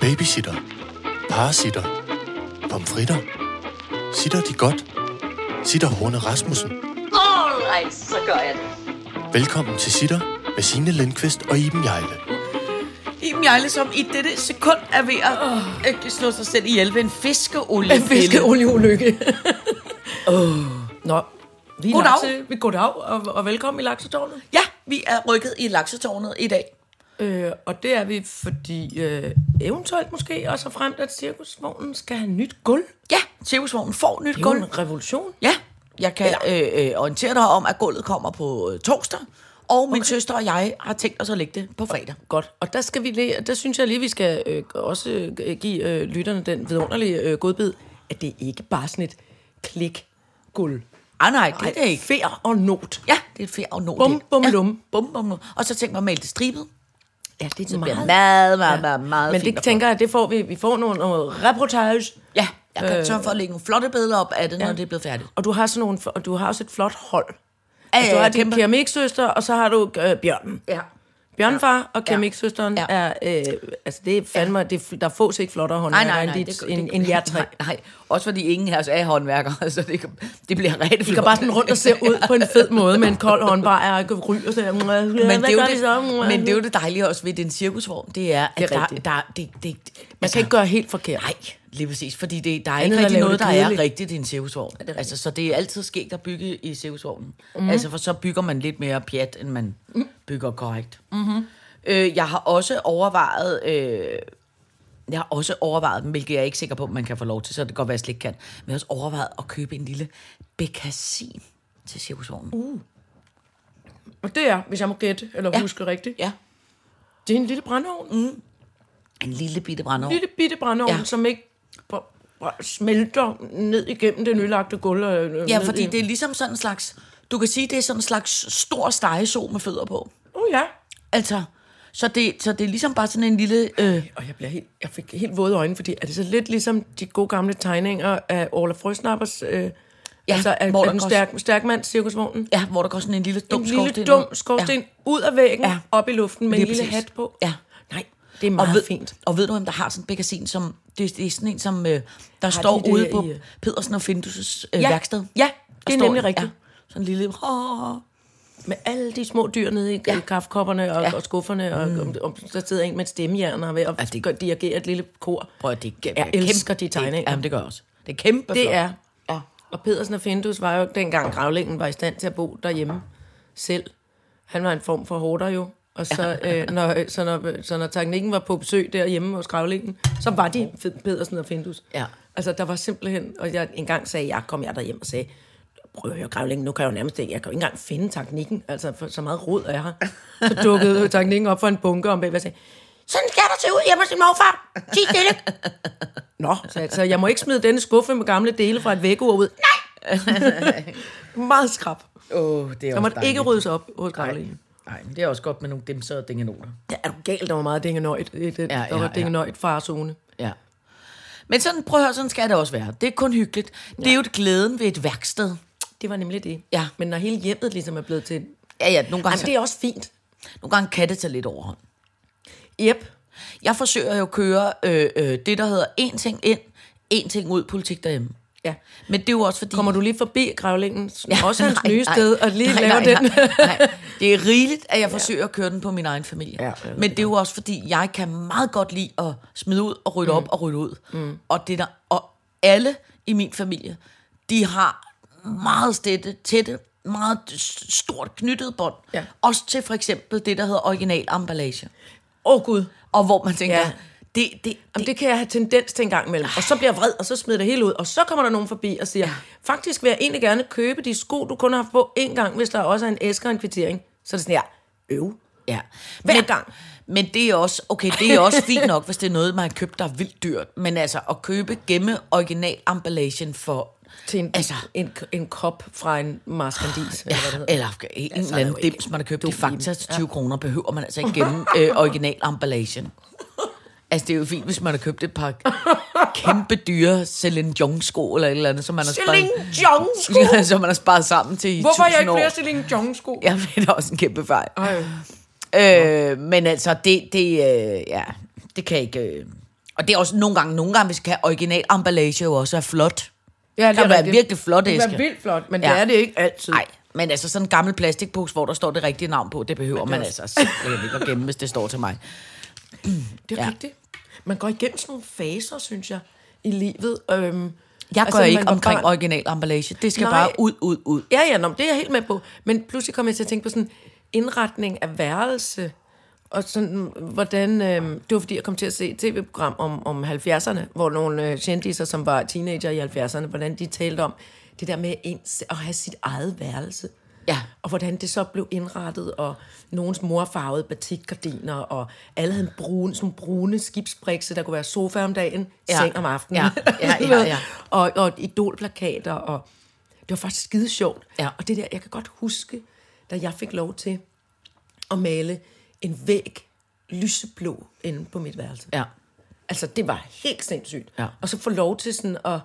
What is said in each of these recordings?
Babysitter. Parasitter. Pomfritter. Sitter de godt? Sitter Horne Rasmussen. Alright, så gør jeg det. Velkommen til Sitter med Signe Lindqvist og Iben Jejle. Iben Jejle, som i dette sekund er ved at oh. slå sig selv ihjel ved en fiskeolie. En fiskeolieulykke. oh. Nå, vi er Goddag. Lakse, vi goddag og, og velkommen i Laksetårnet. Ja, vi er rykket i laksetårnet i dag. Øh, og det er vi, fordi øh, eventuelt måske også frem, at cirkusvognen skal have nyt gulv. Ja, cirkusvognen får nyt Det er jo gulv. en revolution. Ja, jeg kan øh, øh, orientere dig om, at gulvet kommer på øh, torsdag. Og min okay. søster og jeg har tænkt os at lægge det på fredag. Godt. Og der, skal vi der synes jeg lige, vi skal øh, også øh, give øh, lytterne den vidunderlige øh, godbid, at det ikke bare er sådan et klik gulv. Ah, nej, det er det ikke. Fær og not. Ja, det er et fjer og not. Bum, bum, ja. lum. Bum, bum, lum. Og så tænker man at male det stribet. Ja, det er Det bliver meget, meget, meget, meget Men det tænker jeg, det får vi. Vi får nogle, noget reportage. Ja, jeg kan øh, sørge for at lægge nogle flotte billeder op af det, når det er blevet færdigt. Og du har sådan nogle, og du har også et flot hold. Ja, Altså, du ja, har din keramiksøster, og så har du øh, Bjørnen. Ja. Bjørnfar og keramiksøsteren Ja. er, øh, altså det er fandme, det, er- der fås ikke flottere Nej, håndværkere nej, end, nej. dit, end, end jer tre. Nej, nej, også fordi ingen af os er håndværkere, så det, det bliver rigtig De går bare sådan rundt og ser ud på en fed måde med en kold håndbar og ryger og så, men det, er jo det, men det er jo det dejlige også ved den cirkusvogn, det er, at Det er der, der, det, det, Man kan ikke gøre helt forkert. Nej, lige præcis, fordi det, der er ikke rigtig noget, der er rigtigt i en cirkusvogn. Altså, så det er altid sket at bygge i cirkusvognen. Mm. Altså, for så bygger man lidt mere pjat, end man mm. bygger korrekt. Mm-hmm. Øh, jeg har også overvejet... Øh, jeg har også overvejet, hvilket jeg er ikke sikker på, man kan få lov til, så det kan godt være, jeg slet ikke kan. Men jeg har også overvejet at købe en lille bekassin til cirkusvognen. Uh. Og det er, hvis jeg må gætte, eller Ja. huske rigtigt, Ja, det er en lille brændeovn. Mm. en lille bitte brændeovn. En lille bitte brændeovn, Ja. som ikke smelter ned igennem det nylagte gulv. øh, Ja, fordi i- det er ligesom sådan en slags... Du kan sige, det er sådan en slags stor stegeså med fødder på. Oh ja. Altså, så det, så det er ligesom bare sådan en lille... Øh, Og jeg, bliver helt, jeg fik helt våde øjne, fordi er det så lidt ligesom de gode gamle tegninger af Orla Frøsnappers, øh, ja, altså af, hvor der den stærk, stærkmand cirkusvognen? ja, hvor der går sådan en lille dum En lille skorsten dum ud. skorsten ja. ud af væggen, Ja. op i luften med en lille præcis. hat på. Ja. Det er Og meget ved, fint. og ved du, hvem der har sådan en bekassin, som... Det, det er sådan en, som øh, der de står det ude i, på øh, Pedersen og Findus' øh, Ja. værksted. Ja, det er nemlig rigtigt. Ja, sådan en lille... Oh, Med alle de små dyr nede i ja. kaffekopperne og, Ja. og skufferne, og, mm. og, og der sidder en med et stemmejern og er ved at Ja, det- dirigere et lille kor. prøv at det er Jeg elsker de tegninger. Det, jamen, det gør også. Det er kæmpe Det flot. er. Ja. Og Pedersen og Findus var jo dengang gravlingen var i stand til at bo derhjemme selv. Han var en form for hårder jo. Og så, øh, når, så, når, så når teknikken var på besøg derhjemme hos gravlingen, så var de Pedersen og Findus. Ja. Altså, der var simpelthen... Og jeg engang sagde, jeg kom jeg derhjem og sagde, prøv at høre, gravlingen, nu kan jeg jo nærmest ikke, jeg kan jo ikke engang finde teknikken. Altså, for så meget rod er her. Så dukkede teknikken op for en bunke om bag, og sagde, sådan skal der se ud hjemme hos din morfar. Ti stille. Nå, så, så jeg må ikke smide denne skuffe med gamle dele fra et vækkeur ud. Nej! Meget skrab. Åh, det er også måtte ikke ryddes op hos gravlingen. Nej, men det er også godt med nogle dimser og dingenoter. Ja, er du galt, der var meget dingenøjt. Det, det, Ja, der ja, var ja. dingenøjt farzone. Ja. Men sådan, prøv at høre, sådan skal det også være. Det er kun hyggeligt. Det er jo et glæden ved et værksted. Det var nemlig det. Ja. Men når hele hjemmet ligesom er blevet til... Ja, ja, nogle gange, Jamen, det er også fint. nogle gange kan det tage lidt overhånd. Yep. Jeg forsøger jo at køre øh, øh, det, der hedder en ting ind, en ting ud politik derhjemme. Ja. Men det er jo også fordi... Kommer du lige forbi gravlingen, ja, også hans Nej, nye nej. sted, og lige Nej, lave nej, den? Nej, nej. Det er rigeligt, at jeg forsøger at køre den på min egen familie. Ja, Men det er jo også fordi, jeg kan meget godt lide at smide ud og rydde mm. op og rydde ud. Mm. Og, det der, og alle i min familie, de har meget tætte, tætte meget stort knyttet bånd. Ja. Også til for eksempel det, der hedder original emballage. Åh oh, gud. Og hvor man tænker, Ja. Ja. det, det, Jamen, det kan jeg have tendens til en gang imellem. Og så bliver jeg vred, og så smider det hele ud. Og så kommer der nogen forbi og siger, ja. faktisk vil jeg egentlig gerne købe de sko, du kun har haft på én gang, hvis der også er en æske og en kvittering. Så er det sådan her, øv. Ja. Hver men, gang. Men det er også, okay, det er også fint nok, hvis det er noget, man har købt, der er vildt dyrt. Men altså, at købe gemme original emballagen for... Til en, Altså- en, en kop fra en marskandis, eller hvad det hedder. Eller en Altså, eller er anden dims, man har købt i Fakta til 20 kroner, behøver man altså ikke gemme øh, original emballagen. Altså, det er jo fint, hvis man har købt et par kæmpe dyre Celine Dion sko eller et eller andet, som man har Celine sparet, Dion sko! som man har sparet sammen til i Hvorfor har jeg 1000 ikke flere Celine Dion sko? Ja, det er også en kæmpe fejl. Ej. Øh, men altså, det, det, øh, ja, det kan ikke... Øh, Og det er også nogle gange, nogle gange, hvis kan original emballage jo også er flot. Ja, det kan være virkelig flot Det kan æske. være vildt flot, men Ja. det er det ikke altid. Nej, men altså sådan en gammel plastikpose, hvor der står det rigtige navn på, det behøver man altså simpelthen ikke at gemme, hvis det står til mig. Det er ja. rigtigt. Man går igennem sådan nogle faser, synes jeg, i livet. Øhm, Jeg altså, gør ikke omkring barn- original emballage. Det skal Nej. bare ud, ud, ud. Ja, ja, nå, det er jeg helt med på. Men pludselig kom jeg til at tænke på sådan indretning af værelse. Og sådan, hvordan... Øh, det var fordi, jeg kom til at se et tv-program om, om 70'erne, hvor nogle øh, kendiser, som var teenager i 70'erne, hvordan de talte om det der med ens, at have sit eget værelse. Ja. Og hvordan det så blev indrettet, og nogens mor farvede batikgardiner, og alle havde en brune, sådan brune skibsbrikse, der kunne være sofa om dagen, Ja. ja. seng om aftenen. Ja, ja, ja, ved. ja. og, og idolplakater, og det var faktisk skide sjovt. Ja. Og det der, jeg kan godt huske, da jeg fik lov til at male en væg lyseblå inde på mit værelse. Ja. Altså, det var helt sindssygt. Ja. Og så få lov til sådan at,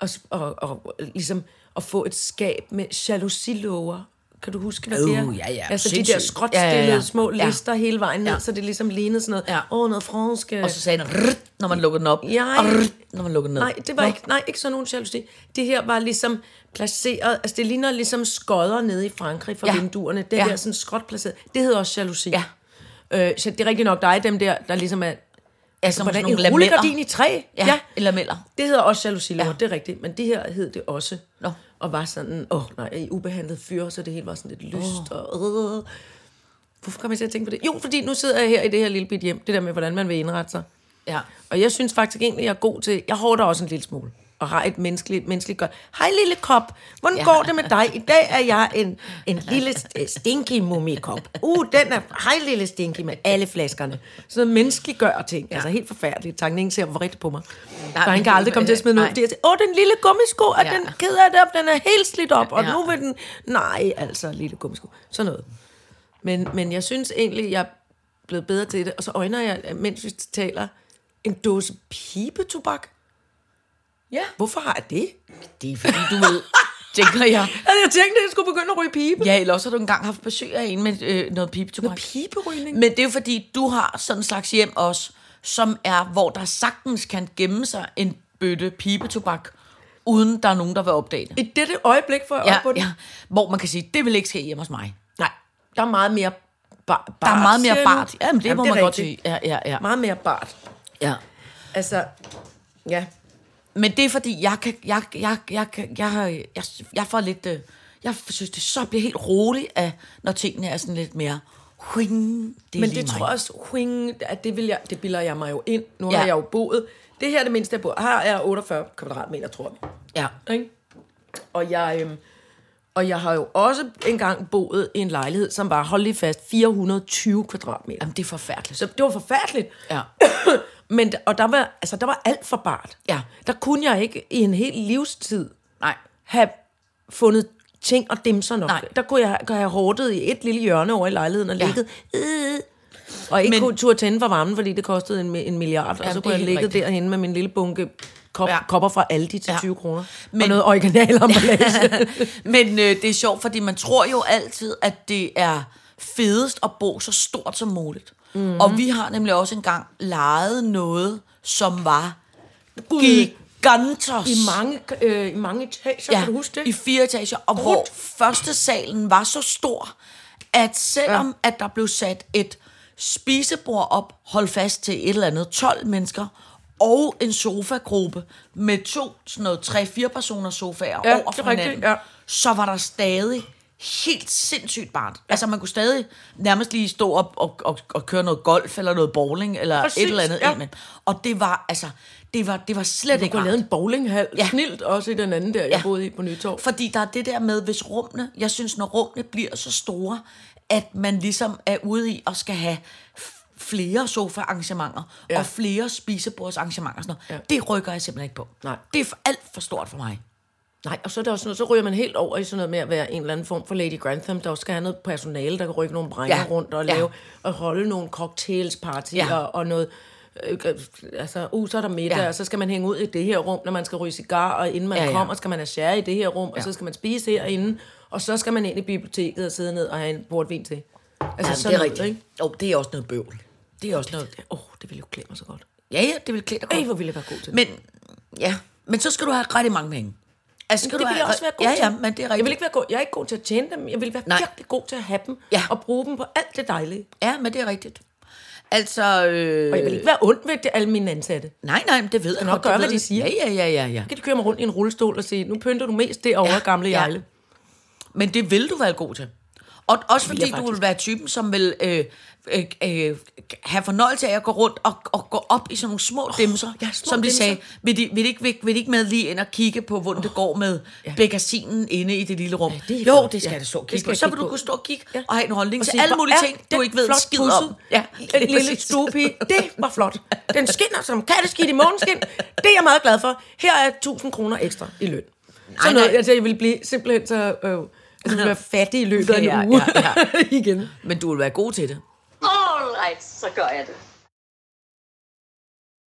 at, at, at, at, ligesom at få et skab med jalousilåger. Kan du huske, hvad det er? Uh, ja, ja, Altså de der sindssygt. skråtstillede Ja, ja, ja. små Ja. lister hele vejen ned, Ja. så det ligesom lignede sådan noget, Ja. åh, noget fransk. øh, Og så sagde den, "Rrrt", når man lukkede den op. Ja. og "Rrrt", når man lukkede den ned. Nej, det var Nå. ikke, nej, ikke sådan nogen jalousi. Det her var ligesom placeret, altså det ligner ligesom skodder nede i Frankrig fra Ja. ja. vinduerne. Det Ja. ja. der sådan skråt placeret. Det hedder også jalousi. Ja. Øh, så det er rigtigt nok dig, dem der, der ligesom er... Ja, som Hvordan, nogle en lameller. rullegardin i træ? Ja, ja. eller lameller. Det hedder også jalousi, Ja. ja. det er rigtigt. Men det her hed det også. Nå. Og var sådan, åh oh, nej, i ubehandlet fyr, så det hele var sådan lidt lyst. Oh. Og, øh. Hvorfor kom jeg til at tænke på det? Jo, fordi nu sidder jeg her i det her lille bit hjem. Det der med, hvordan man vil indrette sig. Ja. Og jeg synes faktisk egentlig, jeg er god til... Jeg hårder også en lille smule. Og har et menneskeligt, menneskeligt godt. Hej lille kop, hvordan Ja. går det med dig? I dag er jeg en, en lille st- stinky mumikop. Uh, den er... Hej lille stinky med alle flaskerne. Sådan noget menneskeliggør ting. Ja. Altså helt forfærdeligt. Tanken ingen ser vredt på mig. Nej, for han kan aldrig komme til at smide noget. er, Åh, den lille gummisko, er Ja. den ked af det, den er helt slidt op. Og Ja. nu vil den... Nej, altså, lille gummisko. Sådan noget. Men, men jeg synes egentlig, jeg er blevet bedre til det. Og så øjner jeg, mens vi taler, en dåse pibetobak. Ja. Hvorfor har jeg det? Det er fordi, du ved, tænker jeg. Altså, jeg tænkte, at jeg skulle begynde at ryge pibe. Ja, eller også har du engang haft besøg af en med øh, noget pibetobak. Noget piberygning? Men det er jo fordi, du har sådan en slags hjem også, som er, hvor der sagtens kan gemme sig en bøtte pibetobak, uden der er nogen, der vil opdage det. I dette øjeblik får jeg Ja, op på det. ja, hvor man kan sige, det vil ikke ske hjemme hos mig. Nej, der er meget mere bar, bart. Der er meget mere bart. Jamen, det Jamen, må er man godt rigtigt. sige. Ja, ja, ja. Meget mere bart. ja. Altså, ja. Men det er fordi, jeg kan, jeg, jeg, jeg, jeg, jeg, jeg, jeg får lidt, øh, jeg synes, det så bliver helt roligt, af, når tingene er sådan lidt mere, huing, det Men det mig. tror jeg også, huing, at det, vil jeg, det bilder jeg mig jo ind. Nu Ja. har jeg jo boet. Det her er det mindste, jeg bor. Her er 48 kvadratmeter, tror jeg. Ja. Ikke? Og jeg, øhm, og jeg har jo også engang boet i en lejlighed, som var, hold lige fast, 420 kvadratmeter. Jamen, det er forfærdeligt. Så det var forfærdeligt. Ja. Men, og der var, altså, der var alt for bart. Ja. Der kunne jeg ikke i en hel livstid Nej. have fundet ting og dimser nok. Nej. Der kunne jeg, kunne jeg have hårdet i et lille hjørne over i lejligheden og Ja. ligget... Øh, og ikke Men- kunne turde tænde for varmen, fordi det kostede en, en milliard. og Ja, så det kunne jeg rigtigt. derhen med min lille bunke kop, Ja. kopper fra Aldi til Ja. ja. 20 kroner. Men- og noget original emballage. Men øh, det er sjovt, fordi man tror jo altid, at det er fedest at bo så stort som muligt. Mm-hmm. Og vi har nemlig også engang lejet noget, som var gigantos. I mange, øh, I mange etager, kan du huske det? i fire etager, og hvor første salen var så stor, at selvom ja. at der blev sat et spisebord op, hold fast til et eller andet, 12 mennesker, og en sofagruppe med to, sådan noget, tre-fire personers sofaer Ja, over er for rigtigt, hinanden, ja. så var der stadig helt sindssygt bart. Ja. Altså man kunne stadig nærmest lige stå op og, og, og køre noget golf, eller noget bowling, eller Præcis, et eller andet. ja. Og det var, altså, det var, det var slet Du ikke kunne rart. lavet en bowlinghal. Ja. Snilt også i den anden der, jeg Ja. boede i på Nytorv. Fordi der er det der med, hvis rummene, jeg synes, når rummene bliver så store, at man ligesom er ude i og skal have flere sofa-arrangementer. Ja. og flere spisebordsarrangementer. og Sådan noget. Ja. Det rykker jeg simpelthen ikke på. Nej. Det er for, alt for stort for mig. Nej, og så er der også noget, så ryger man helt over i sådan noget med at være en eller anden form for Lady Grantham, der også skal have noget personale, der kan rykke nogle brænder Ja. ja. rundt og Ja. lave og holde nogle cocktails partyer Ja. ja. og noget øh, altså, uh, så er der middag, Ja. ja. og så skal man hænge ud i det her rum, når man skal ryge cigar, og inden man Ja, ja, ja. ja. kommer, skal man have share i det her rum, ja. Ja. og så skal man spise herinde, og så skal man ind i biblioteket og sidde ned og have en portvin til. Altså, Ja, sådan det er noget, rigtigt. ikke? Jo, det er også noget bøvl. Det er også noget... Åh, oh, det ville jo klæde mig så godt. Ja, ja, det vil klæde dig godt. Ej, hvor ville jeg være god til. Men, ja, men så skal du have rigtig mange penge. Altså, skal det du vil have, jeg også være god ja, til. Ja, men det er rigtigt. Jeg vil ikke være god. Jeg er ikke god til at tjene dem. Jeg vil være Nej. Virkelig god til at have dem. Ja. Og bruge dem på alt det dejlige. Ja, men det er rigtigt. Altså, øh, Og jeg vil ikke være ondt ved det, alle mine ansatte. nej, nej, men det ved jeg nok gøre, hvad de siger. Ja, ja, ja, ja, ja. Kan de køre mig rundt i en rullestol og sige, nu pynter du mest derovre, Ja, gamle ja. Jejle. Men det vil du være god til. Og også fordi du vil være typen, som vil øh, øh, øh, have fornøjelse af at gå rundt og, og gå op i sådan nogle små oh, dimser. ja, små som de dimser. sagde, vil de, vil, de ikke, vil, vil de ikke med lige ind og kigge på, hvordan oh, det går med ja. bekasinen inde i det lille rum? det er jo, godt. det skal Ja, du stå og det kigge skal Så vil kigge du kunne stå og kigge Ja. og have en holdning Og til alle mulige ting, du ikke ved skid om. Ja, En lille stuepige. Det var flot. Den skinner som katteskidt i morgenskin. Det er jeg meget glad for. Her er 1000 kroner ekstra i løn. Så Nej, noget, nej. altså, jeg vil blive simpelthen så... Øh, altså, jeg vil være fattig i løbet af en Ja, uge. ja, Igen. Men du vil være god til det. All right, så gør jeg det.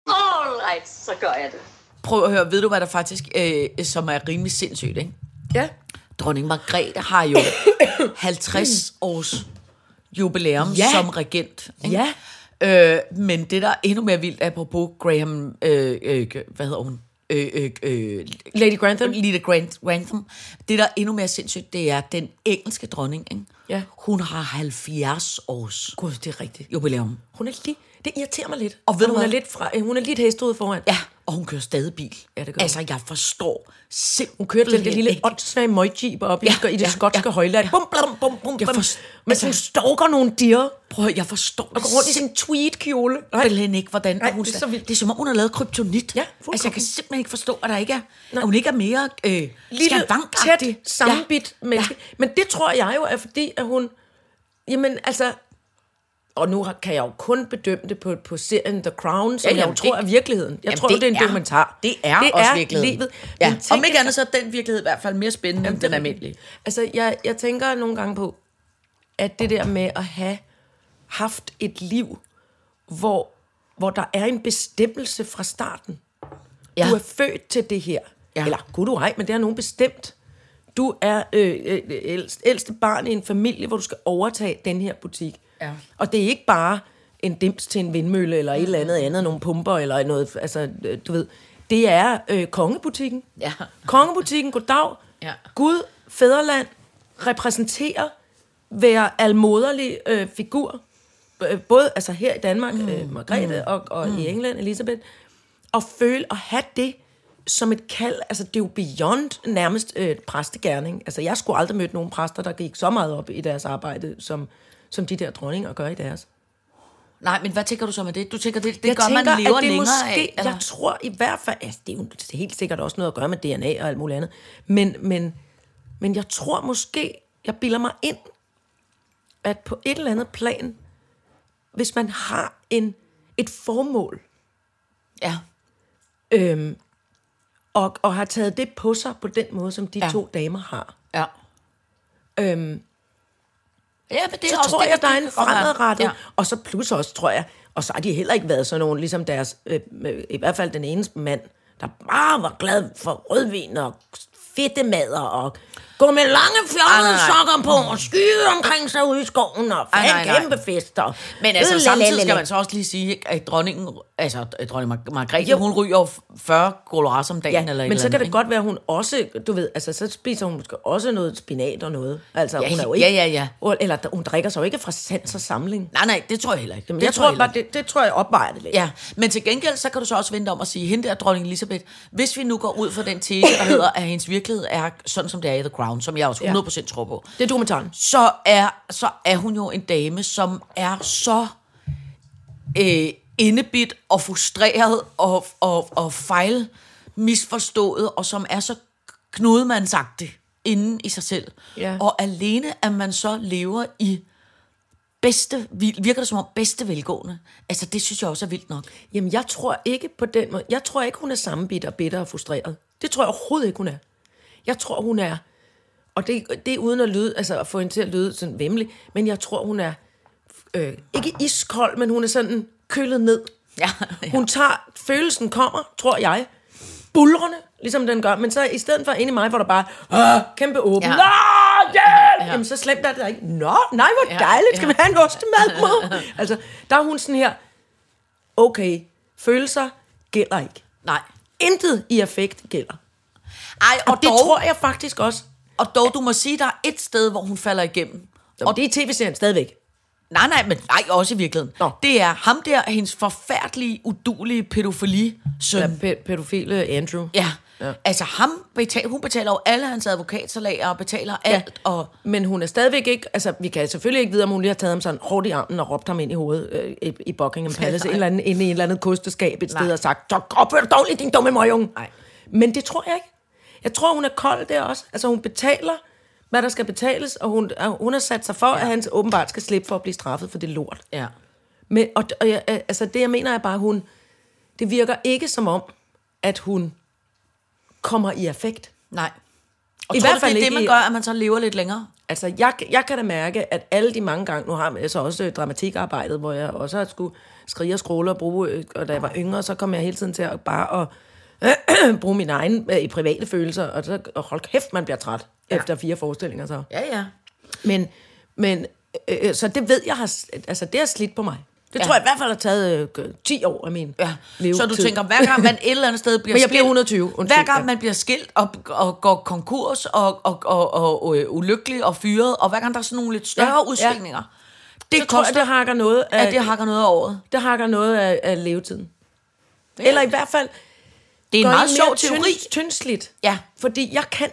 All right, så gør jeg det. Prøv at høre, ved du hvad der faktisk, øh, som er rimelig sindssygt, ikke? Ja. Dronning Margrethe har jo 50 års jubilæum. Ja. som regent. Ikke? Ja. Øh, men det, der er endnu mere vildt, apropos Graham, øh, øh, hvad hedder hun? Øh, øh, øh, Lady Grantham. Lita Grant, Grantham. Det, der er endnu mere sindssygt, det er den engelske dronning. Ikke? Ja. Hun har 70 års Gud, det er rigtigt. jubilæum. Hun er lige... Det irriterer mig lidt. Og ved du hun er lidt fra, hun er lidt hestehoved foran. Ja, og hun kører stadig bil. Ja, det gør altså, jeg forstår simpelthen Hun kørte den der lille ikke. åndssvage møgjeep op Ja, ja, i det ja, ja, skotske ja. ja, højland. Bum, bum, bum, bum, Jeg bum. forst- Men altså- hun stalker nogle dier Prøv jeg forstår og går rundt i sin tweed-kjole. simpelthen ikke, hvordan Nej, hun, det er så vildt. det er som om, hun har lavet kryptonit. Ja, altså, jeg kan simpelthen ikke forstå, at der ikke er, at hun ikke er mere øh, Lille, tæt, sammenbit ja. Ja. Men det tror jeg jo er fordi, at hun... Jamen, altså... Og nu kan jeg jo kun bedømme det på, på serien The Crown, som Ja, ja, jeg jo jamen, tror det- er virkeligheden. Jeg Jamen, tror, det, det er en dokumentar. Det er, det også virkeligheden. livet. Ja. Men Om ikke andet, så er den virkelighed i hvert fald mere spændende end det er den almindelige. Altså, jeg, jeg tænker nogle gange på, at det der med at have haft et liv, hvor, hvor der er en bestemmelse fra starten. Ja. Du er født til det her. Ja. Eller, gud du ej, men det er nogen bestemt. Du er øh, øh, ældste, ældste barn i en familie, hvor du skal overtage den her butik. Ja. Og det er ikke bare en dims til en vindmølle, eller et eller andet andet, nogle pumper, eller noget, altså, øh, du ved. Det er øh, kongebutikken. Ja. Kongebutikken, goddag. Ja. Gud, fædreland, repræsenterer, være almoderlig øh, figur. Øh, Både altså her i Danmark, mm. øh, Margrethe, mm. og, og mm. i England, Elisabeth. Og føle og have det som et kald. Altså, det er jo beyond nærmest øh, præstegærning. Altså, jeg skulle aldrig møde nogen præster, der gik så meget op i deres arbejde, som, som de der dronninger gør i deres. Nej, men hvad tænker du så med det? Du tænker, det, det jeg gør, tænker, man lever at det længere måske, af? eller? Jeg tror i hvert fald, altså, det er jo helt sikkert også noget at gøre med DNA og alt muligt andet, men, men, men jeg tror måske, jeg bilder mig ind, at på et eller andet plan, hvis man har en, et formål, Ja. øhm, og, og har taget det på sig på den måde, som de ja. to damer har, Ja. øhm, Ja, men det så er også tror det, jeg, der er en fremadrettet. Ja. Og så plus også, tror jeg, og så har de heller ikke været sådan nogen, ligesom deres, øh, øh, i hvert fald den eneste mand, der bare var glad for rødvin og fedtemader og gå med lange fjollede nej. sokker på og skyde omkring sig ude i skoven og have nej. kæmpe fester. Men altså, samtidig skal man så også lige sige, at dronningen, altså dronning Mar- Margrethe, hun ryger jo 40 goloras om dagen. Ja, eller men så kan det godt være, at hun også, du ved, altså så spiser hun måske også noget spinat og noget. Altså, Ja, hun er jo ja, ikke, ja, ja. Eller hun drikker sig jo ikke fra sans og samling. Nej, nej, det tror jeg heller ikke. Men det jeg tror, heller bare, det, det tror jeg opvejer det lidt. Ja, men til gengæld, så kan du så også vente om at sige, hende der, dronning Elisabeth, hvis vi nu går ud fra den tese, der hedder, at hendes virkelighed er sådan, som det er i The Crown, som jeg også 100% tror på, Det er dokumentaren. så er, så er hun jo en dame, som er så øh, indebit og frustreret og, og, og fejl misforstået, og som er så knudemandsagtig inden i sig selv. Ja. Og alene, at man så lever i bedste, virker det som om bedste velgående. Altså, det synes jeg også er vildt nok. Jamen, jeg tror ikke på den måde. Jeg tror ikke, hun er sammenbitter, bitter og frustreret. Det tror jeg overhovedet ikke, hun er. Jeg tror, hun er... Og det, det er uden at lyde, altså at få hende til at lyde sådan vemmelig, men jeg tror, hun er øh, ikke iskold, men hun er sådan kølet ned. Ja, ja. Hun tager, følelsen kommer, tror jeg, bulrende, ligesom den gør, men så i stedet for inde i mig, hvor der bare, Åh, kæmpe åben, Ja. Nå, hjælp! Ja. Jamen, så slemt er det ikke. Nå, nej, hvor Ja, dejligt, skal ja. vi have en ostemad, mor? altså, der er hun sådan her, okay, Følelser gælder ikke. Nej. Intet i affekt gælder. Ej, og, Og det dog, tror jeg faktisk også. Og dog, du må sige, der er et sted, hvor hun falder igennem. Og det er tv-serien stadigvæk. Nej, nej, men nej, også i virkeligheden. Nå. Det er ham der, hendes forfærdelige, udulige pædofili-søn. Ja, pæ- pædofile Andrew. Ja. ja. Altså ham betaler, hun betaler jo alle hans advokatsalager og betaler ja. alt. Og, Men hun er stadigvæk ikke, altså vi kan selvfølgelig ikke vide, om hun lige har taget ham sådan hårdt i armen og råbt ham ind i hovedet øh, i, i Buckingham Palace, eller anden, inde i et eller andet kosteskab et sted Nej. og sagt, så opfør dig dårligt, din dumme møgung. Nej. Men det tror jeg ikke. Jeg tror, hun er kold der også. Altså hun betaler, hvad der skal betales, og hun, og hun har sat sig for, ja. at han åbenbart skal slippe for at blive straffet for det lort. ja. Men, og, og jeg, altså det, jeg mener er bare, hun, det virker ikke som om, at hun kommer i affekt. Nej. Og I tror hvert fald fald det er det, man gør, at man så lever lidt længere? Altså, jeg, jeg kan da mærke, at alle de mange gange, nu har jeg så også øh, dramatikarbejdet, hvor jeg også har skulle skrige og skråle og bruge, øh, og da jeg var yngre, så kom jeg hele tiden til at bare at bruge mine egne øh, private følelser, og, så, og hold kæft, man bliver træt ja. efter fire forestillinger så. Ja, ja. Men, men øh, øh, så det ved jeg, har, altså det har slidt på mig. Det Ja. tror jeg i hvert fald har taget øh, 10 år af min Ja. levetid. Så du tænker, hver gang man et eller andet sted bliver Men jeg bliver 120, undskyld. hver gang Ja. man bliver skilt og, og går konkurs og, og, og, og, og øh, ulykkelig og fyret, og hver gang der er sådan nogle lidt større Ja, ja, ja. udsvingninger, det så tror jeg, koster, det hakker noget af, at det hakker noget af året. det hakker noget af, af levetiden. Eller i hvert fald Det er en meget sjov teori. Tynd, tyndsligt. Ja. Fordi jeg kan...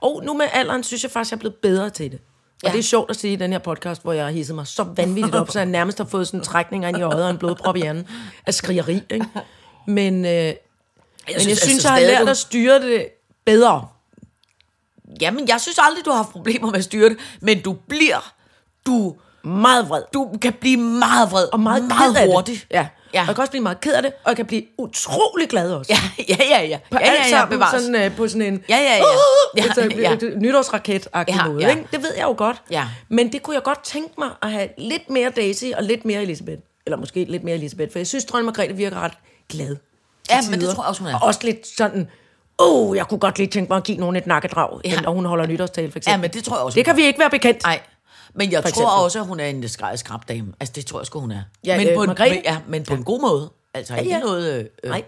Og nu med alderen synes jeg faktisk, jeg er blevet bedre til det. Og Ja. det er sjovt at sige i den her podcast, hvor jeg har hisset mig så vanvittigt op, så jeg nærmest har fået sådan trækninger ind i øjet og en blodprop i hjernen af skrigeri. Ikke? Men, øh, jeg men synes jeg synes, altså jeg har lært at styre det bedre. Jamen, jeg synes aldrig, du har haft problemer med at styre det, men du bliver, du, Meget vred. du kan blive meget vred Og meget, meget af hurtigt. Ja. Ja. Og jeg kan også blive meget ked af det, og jeg kan blive utrolig glad også. Ja, ja, ja, ja. På ja, alt ja, ja, sammen bevares. sådan, øh, på sådan en... Ja, ja, ja. Ja, altså, ja. ja. nytårsraket-agtig Ja, måde. ja. Ikke? Det ved jeg jo godt. Ja. Men det kunne jeg godt tænke mig at have lidt mere Daisy og lidt mere Elisabeth. Eller måske lidt mere Elisabeth, for jeg synes, Trond Margrethe virker ret glad. Ja, men det tider. tror jeg også, hun er. Og også lidt sådan... Åh, oh, jeg kunne godt lige tænke mig at give nogen et nakkedrag, Ja. når hun holder nytårstale, for eksempel. Ja, men det tror jeg også, Det kan vi ikke være bekendt. Nej. Men jeg tror eksempel. også, at hun er en skræd skrabdame. Altså, det tror jeg sgu, hun er. Ja, men, øh, på en, Margrethe? ja, men på en god måde. Altså, ikke ja. noget... Øh, øh, Nej.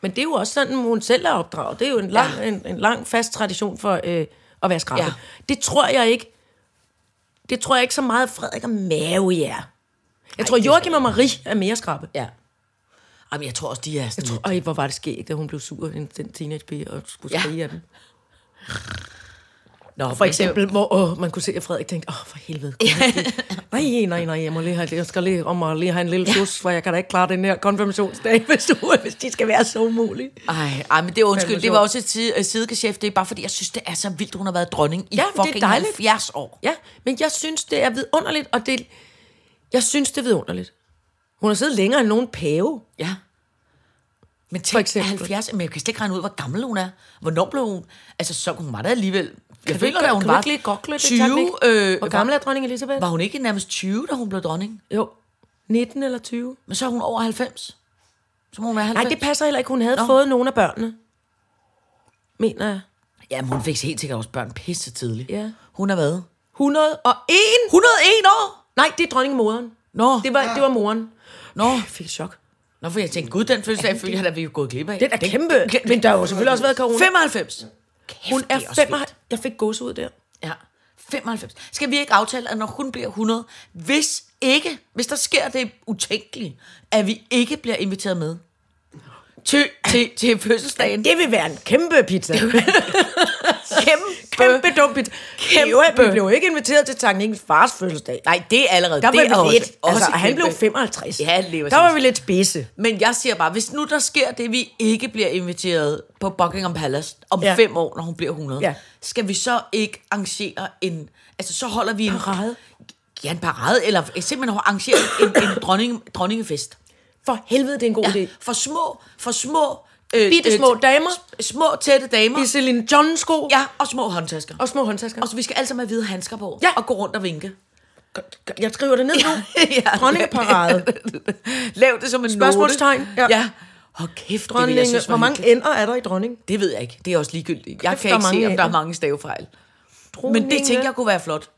Men det er jo også sådan, hun selv er opdraget. Det er jo en lang, ja. en, en lang fast tradition for øh, at være skrabbe. Ja. Ja. Det tror jeg ikke, det tror jeg ikke så meget, Frederik og Mave er. Jeg Ej, tror, Joachim og Marie er mere skrabbe. Ja. Jamen, jeg tror også, de er sådan Jeg tror, lidt... øj, hvor var det sket, da hun blev sur, den, teenagepige, og skulle Ja. skrige af dem. Nå, For eksempel, hvor åh, man kunne se, at Frederik tænkte, åh, for helvede. nej, nej, nej, jeg, må lige have, jeg skal lige om at lige have en lille sus, for jeg kan da ikke klare den her konfirmationsdag, hvis, du, hvis de skal være så umulige. Ej, ej, men det er undskyld. Det var også et side, et sidegeschæft. Det er bare fordi, jeg synes, det er så vildt, hun har været dronning i Ja, men det er fucking dejligt. 70 år. Ja, men jeg synes, det er vidunderligt, og det, jeg synes, det er vidunderligt. Hun har siddet længere end nogen pave. Ja. Men For tænk, eksempel. 70, men jeg kan slet ikke regne ud, hvor gammel hun er. Hvornår blev hun? Altså, så hun var der alligevel... Jeg du føler, at hun kan var det, 20... teknik? Øh, Hvor gammel er dronning Elisabeth? Var hun ikke nærmest 20, da hun blev dronning? Jo, 19 eller 20. Men så er hun over 90. Så må hun være 90. Nej, det passer heller ikke. Hun havde Nå. Fået nogle af børnene. Mener jeg. Jamen, hun fik helt sikkert også børn pisse tidligt. Ja. Hun er hvad? 101! 101 år? Nej, det er dronningemoderen. Nå, Det var, det var moren. nå. Jeg fik et chok. Nå, for jeg tænkte, gud, den fødselsdag følger at vi er gået glip af. Det er da kæmpe. Men der har jo selvfølgelig også været corona. 95. Kæft, Hun er det også 5. vildt. Jeg fik gåsehud der. Ja, 95. Skal vi ikke aftale, at når hun bliver 100, hvis ikke, hvis der sker det utænkelige, at vi ikke bliver inviteret med til, til, til fødselsdagen. Det vil være en kæmpe pizza. kæmpe, kæmpe dum pizza. Kæmpe. Vi blev jo ikke inviteret til Tank Nikkens fars fødselsdag. Nej, det er allerede. Der det var er vi lidt. også Altså, han blev 55. Ja, det var Der var vi lidt spidse. Men jeg siger bare, hvis nu der sker det, vi ikke bliver inviteret på Buckingham Palace om ja. fem år, når hun bliver 100, Ja. skal vi så ikke arrangere en... Altså, så holder vi en... Parade? Ja, en parade, eller simpelthen arrangere en, en dronning, dronningefest. For helvede, det er en god Ja, idé. for små, for små... Øh, Bitte små øh, damer. Små, tætte damer. I Celine John sko. Ja, og små håndtasker. Og små håndtasker. Og så vi skal alle sammen have hvide handsker på. Ja. Og gå rundt og vinke. Jeg skriver det ned nu. ja. Dronningeparade. Lav det som en Spørgsmålstegn. note. Ja. ja. Hold kæft, det vil jeg Dronning, synes hvor mange ender er der i dronning? Det ved jeg ikke. Det er også ligegyldigt. Jeg Kæft, kan ikke se, om der er mange stavefejl. Men Dronninge. det tænker jeg kunne være flot.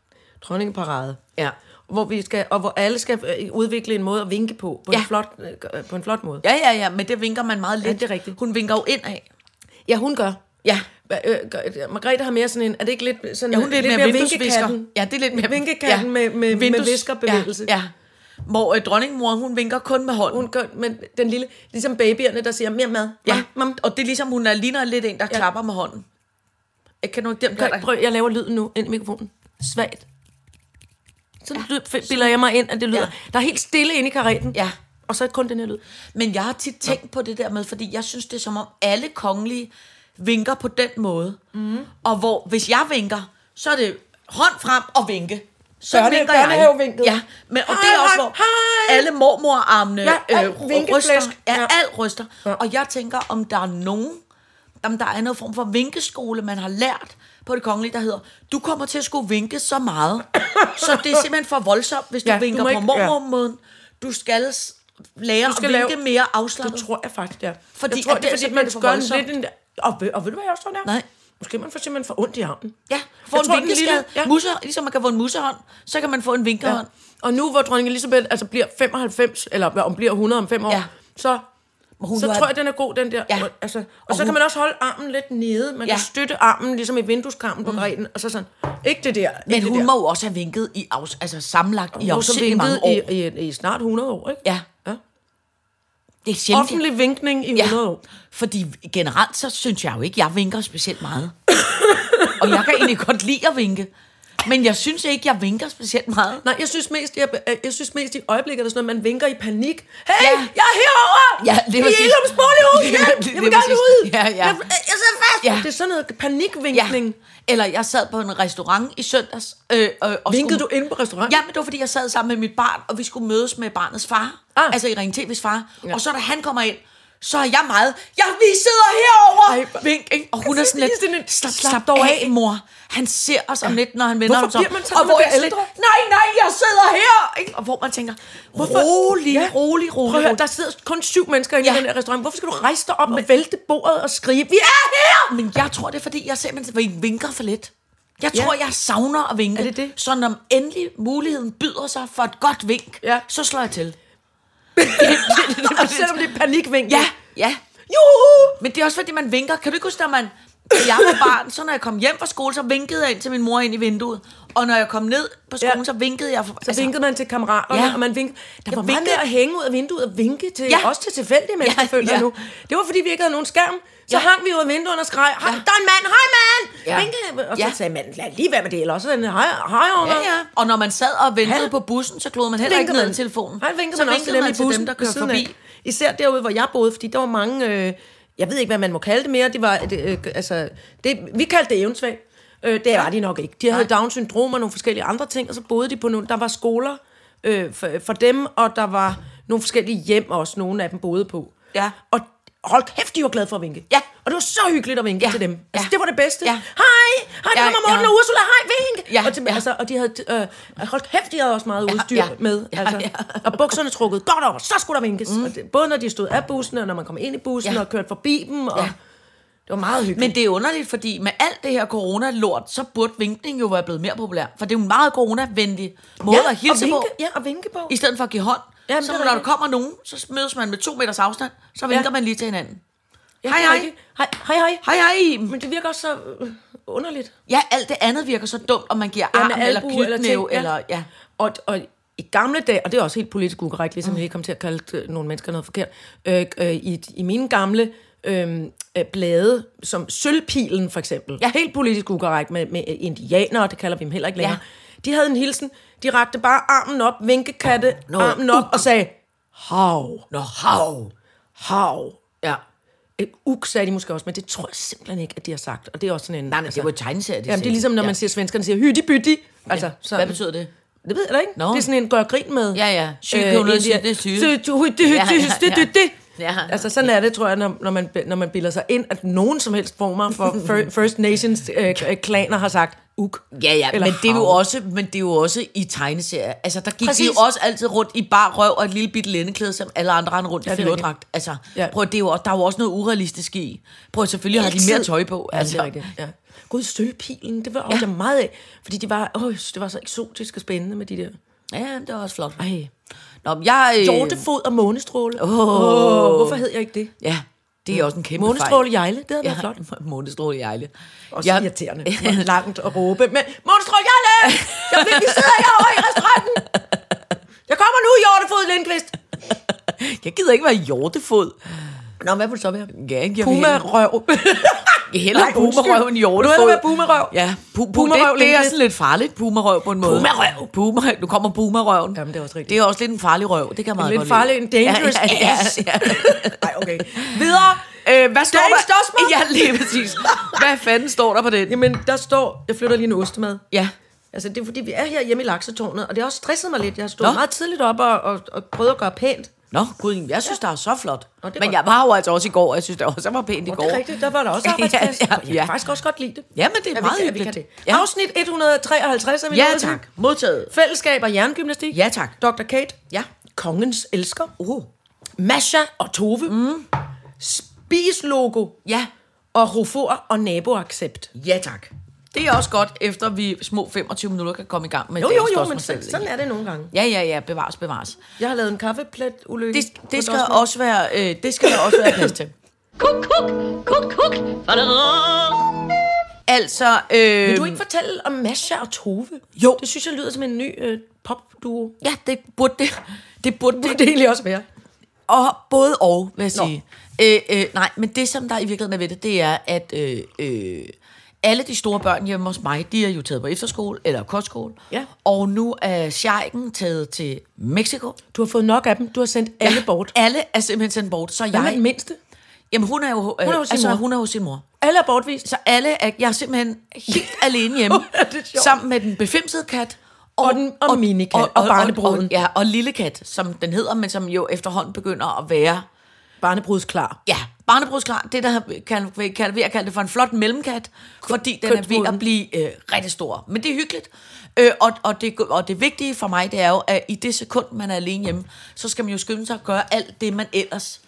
Dronningeparade. Ja. Hvor vi skal, og hvor alle skal øh, udvikle en måde at vinke på, på, Ja. en, flot, øh, på en flot måde. Ja, ja, ja, men det vinker man meget lidt. det er rigtigt. Hun vinker jo indad. Ja, hun gør. Ja. Øh, Margrethe har mere sådan en, er det ikke lidt sådan Ja, hun er lidt, mere, vinduesvisker. vinkekatten? Ja, det er lidt mere... Vinkekatten med- med- med viskerbevægelse. Ja, ja. Hvor øh, dronningmor, hun vinker kun med hånden. Hun gør, men den lille, ligesom babyerne, der siger, mere mad. ja, Mam, og det er ligesom, hun er, ligner lidt en, der ja. klapper med hånden. Jeg kan nu ikke dem, prøv, jeg laver lyden nu ind i mikrofonen. Svagt. Så ja. bilder jeg mig ind, at det lyder. Ja. Der er helt stille inde i karetten. Ja. Og så kun den her lyd. Men jeg har tit tænkt på det der med, fordi jeg synes, det er som om alle kongelige vinker på den måde. Mm. Og hvor, hvis jeg vinker, så er det hånd frem og vinke. Så Børne- vinker jeg. børnehavevinket. Ja, men, og det Hej, er også, hvor hej. alle mormorarmene Ja, øh, ryster. Ja, Ja. alt ryster. Og jeg tænker, om der er nogen, om der er noget form for vinkeskole, man har lært på det kongelige, der hedder, du kommer til at skulle vinke så meget, så det er simpelthen for voldsomt, hvis du Ja, du vinker på ikke- ja. mormormåden. Du skal lære Du skal at vinke lave- mere Det afslappet. tror jeg faktisk, ja. Fordi jeg tror, at det er, det fordi man for gør voldsomt. lidt en... Og, ved- og ved du, hvad jeg også tror, der? Nej. Måske man får simpelthen for ondt i armen. Ja, få Jeg en tror, vinkeskade. lille- ja. Musse, ligesom man kan få en musehånd, så kan man få en vinkehånd. Og nu, hvor dronning Elisabeth altså bliver 95, eller om bliver 100 om fem år, Ja. så, Hun så var- tror jeg, den er god, den der. Ja. Altså, og, Og så hun- kan man også holde armen lidt nede. Man Ja. kan støtte armen, ligesom i vindueskarmen på græden. Og så sådan, ikke det der. Ikke Men det hun der. må jo også have vinket i afs, altså sammenlagt i Hun har så afsindelig mange år. i, i, i, snart 100 år, ikke? Ja. ja. Det er sjældent. Offentlig vinkning i Ja, 100 år. fordi generelt så synes jeg jo ikke, jeg vinker specielt meget. og jeg kan egentlig godt lide at vinke. Men jeg synes ikke, jeg vinker specielt meget. Nej, jeg synes mest, jeg, jeg synes mest i øjeblikket, er det sådan noget, man vinker i panik. Hey, Ja. ja. jeg er herovre! Ja, det er I. Ilums bolighus! Ja, Ja, det- jeg det vil er gerne ud! Ja, ja. Jeg, jeg sidder fast! Ja. Det er sådan noget Ja. panikvinkning. Eller jeg sad på en restaurant i søndags. Øh, øh, og Vinkede skulle- du inde på restaurant? Ja, men det var fordi, jeg sad sammen med mit barn, og vi skulle mødes med barnets far. Ah. Altså i Ring TV's far. Ja. Ja. Og så da han kommer ind, så er jeg meget, ja, vi sidder herovre! Ej, Vink, ikke? Og hun er sådan lidt, Sådan lidt, slap, slap slap dog af. af, mor. Han ser os om lidt, når han vender Hvorfor om bliver man sådan, og hvor jeg ældre? nej, nej, jeg sidder her! Ikke? Og hvor man tænker, rolig, Ja. rolig, rolig, Prøv at høre, der sidder kun syv mennesker inde Ja. i den her restaurant. Hvorfor skal du rejse dig op og vælte bordet og skrige, vi er her! Men jeg tror, det er fordi, jeg simpelthen vinker for lidt. Jeg Ja. tror, jeg savner at vinke. Er det det? Så når endelig muligheden byder sig for et godt vink, Ja. så slår jeg til. Selvom det er panikvinkning. Ja, ja. Juhu! Men det er også fordi, man vinker. Kan du ikke huske, når man... Da jeg var barn, så når jeg kom hjem fra skole, så vinkede jeg ind til min mor ind i vinduet. Og når jeg kom ned på skolen, Ja. ja. så vinkede jeg... For, Så altså, vinkede man til kammeraterne, ja. Ja. og man vinkede. Der Jeg var meget vinkede- mere at hænge ud af vinduet og vinke til, ja. Ja. også til tilfældige mennesker, ja, Ja, føler ja. nu. Det var, fordi vi ikke havde nogen skærm. Så ja. Ja. hang vi ud af vinduet og skreg, ja. der er en mand, hej mand! Ja. Ja. Vinke. Og så Ja. sagde manden, lad lige være med det, eller også sådan, hej, hej. Ja, ja. Og når man sad og ventede Han- på bussen, så klod man heller ikke Vinkede ned man. i telefonen. Nej, vinkede så man også til dem i bussen, dem, der af. forbi. Især derude, hvor jeg boede, fordi der var mange, øh, jeg ved ikke, hvad man må kalde det mere, det var, det, øh, altså, det, vi kaldte det eventsvag. Øh, det var de nok ikke. De havde Down-syndrom og nogle forskellige andre ting, og så boede de på nogle, der var skoler øh, for, for dem, og der var nogle forskellige hjem også, nogle af dem boede på. Ja. Og hold kæft, de var glade for at vinke. Ja. Og det var så hyggeligt at vinke Ja. til dem. Altså, Ja. det var det bedste. Ja. Hej, hej, Ja, kommer Morten ja. og Ursula, hej, vink. Ja, Og, til, ja. altså, og de havde, øh, hold kæft, de havde også meget udstyr ja. med. Ja, Altså, ja. Og bukserne trukket godt over, så skulle der vinkes. Mm. Og det, både når de stod af bussen, og når man kom ind i bussen, Ja. og kørte forbi dem. Og, Ja. Det var meget hyggeligt. Men det er underligt, fordi med alt det her corona-lort, så burde vinkning jo være blevet mere populær. For det er jo en meget corona-venlig måde ja, at hilse vinke, på, Ja, og vinke på. i stedet for at give hånd. Jamen, så det når der kommer nogen, så mødes man med to meters afstand, så vinker Ja. man lige til hinanden. Ja, hej, hej. Hej, hej, hej. Hej, hej. Men det virker også så øh, underligt. Ja, alt det andet virker så dumt, om man giver Ja, arm eller eller knytnæve. ja. Eller, ja. Og, og i gamle dage, og det er også helt politisk ukorrekt, ligesom mm. jeg kom til at kalde øh, nogle mennesker noget forkert, øh, øh, i, i mine gamle øh, øh, blade, som Sølvpilen for eksempel, ja. helt politisk ukorrekt med, med indianere, det kalder vi dem heller ikke længere, ja. de havde en hilsen, de rakte bare armen op, vinkekatte, Nå, armen op og sagde, hav, Nå, hav. hav. Ja. Et uk sagde de måske også, men det tror jeg simpelthen ikke, at de har sagt. Og det er også sådan en... Nej, nej, det var tegneserie, Jamen, det er ligesom, når man siger, svenskerne siger, hytti bytti. Altså, Ja. så, Hvad betyder det? Det ved jeg da ikke. Nå. Det er sådan en gør grin med. Ja, ja. Syge syge, det er syge. Hytti, Ja, ja, ja. Ja. Altså sådan er det, tror jeg, når, når, man, når man bilder sig ind, at nogen som helst former for fir- First Nations øh, øh, klaner har sagt uk. Ja, ja, men det, er jo hav. også, men det er jo også i tegneserier. Altså, der gik Præcis. de jo også altid rundt i bar røv og et lille bitte lændeklæde, som alle andre rendte rundt Ja, i er fjodragt. Altså, Ja. prøv, det er jo, der er jo også noget urealistisk i. Prøv, selvfølgelig har de mere tøj på. Ja, Altså, det er rigtigt. Ja. Gud, sølvpilen, det var også ja. meget af. Fordi de var, øh, det var så eksotisk og spændende med de der. Ja, det var også flot. Ej. Nå, jeg... Øh, Hjortefod og månestråle. Åh. Åh, hvorfor hed jeg ikke det? Ja, det er også en kæmpe Månestråle Jejle, det havde fejl. været flot. Ja, månestråle Jejle. Også Jeg- ja. irriterende. Hvor Langt at råbe. Men Månestråle Jejle! Jeg vil, vi sidder herovre i restauranten. Jeg kommer nu, Hjortefod Lindqvist. Jeg gider ikke være hjortefod. Nå, hvad vil det så være? Ja, jeg vil Puma-røv. Jeg undskyld. pumarøv end hjortefod. Nu er være pumarøv. Ja, pu- Pumarøv det, det er sådan lidt farligt, pumarøv på en måde. Pumarøv. Pumarøv. Nu kommer pumarøven. Jamen, det er også rigtigt. Det er også lidt en farlig røv. Det kan jeg meget Lidt godt farlig, en dangerous ja, ja, ass. Ja, ja. Nej, okay. Videre. Øh, hvad står Dagens der? dosmer. Ja, lige præcis. Hvad fanden står der på den? Jamen, der står, jeg flytter lige en ostemad. Ja. Altså, det er fordi, vi er her hjemme i laksetårnet, og det har også stresset mig lidt. Jeg har stået Nå. meget tidligt op og, og, og prøvet at gøre pænt. Nå, gud, jeg synes, det er så flot. Nå, det er Men jeg var jo altså også i går, og jeg synes, det også var pænt i går. det er rigtigt, der var der også arbejdsplads. Ja, ja, Og Jeg ja. kan faktisk også godt lide det. Ja, men det er vi meget hyggeligt. kan det. Ja. Afsnit 153 er vi Ja, tak. Modtaget. Fællesskab og jerngymnastik. Ja, tak. Dr. Kate. Ja. Kongens elsker. Uh. Masha og Tove. Mm. Spis logo. Ja. Og Hofor og naboaccept. Ja, tak. Det er også godt, efter vi små 25 minutter kan komme i gang med Jo, jo, jo, men dosmersalg. sådan er det nogle gange. Ja, ja, ja, bevares, bevares. Jeg har lavet en kaffeplet ulykke. Det, det skal også være, øh, det skal der også være plads til. Kuk, kuk, kuk, kuk. Altså, øh, Vil du ikke fortælle om Masha og Tove? Jo. Det synes jeg lyder som en ny øh, popduo. Ja, det burde det. Det burde Det det. kunne det egentlig også være. Og både og, vil jeg Nå. sige. Øh, øh, nej, men det, som der i virkeligheden er ved det, det er, at øh, øh, alle de store børn hjemme hos mig, de er jo taget på efterskole eller kostskole. Ja. Og nu er Sheiken taget til Mexico. Du har fået nok af dem. Du har sendt alle bort. Alle er simpelthen sendt bort. Så er jeg, den mindste? jamen, hun er jo, øh, er hos sin altså, mor. hun er hos sin mor. Alle er bortvist. Så alle er, jeg er simpelthen helt alene hjemme, er det sammen med den befimsede kat. Og den- og minikat, og barnebruden. Og, ja, og lille kat, som den hedder, men som jo efterhånden begynder at være Barnebrudsklar. Ja, barnebrudsklar. Det, der kan, kan, kan ved at kalde det for en flot mellemkat, fordi den er ved at blive øh, rigtig stor. Men det er hyggeligt. Øh, og, og, det, og det vigtige for mig, det er jo, at i det sekund, man er alene hjemme, så skal man jo skynde sig at gøre alt det, man ellers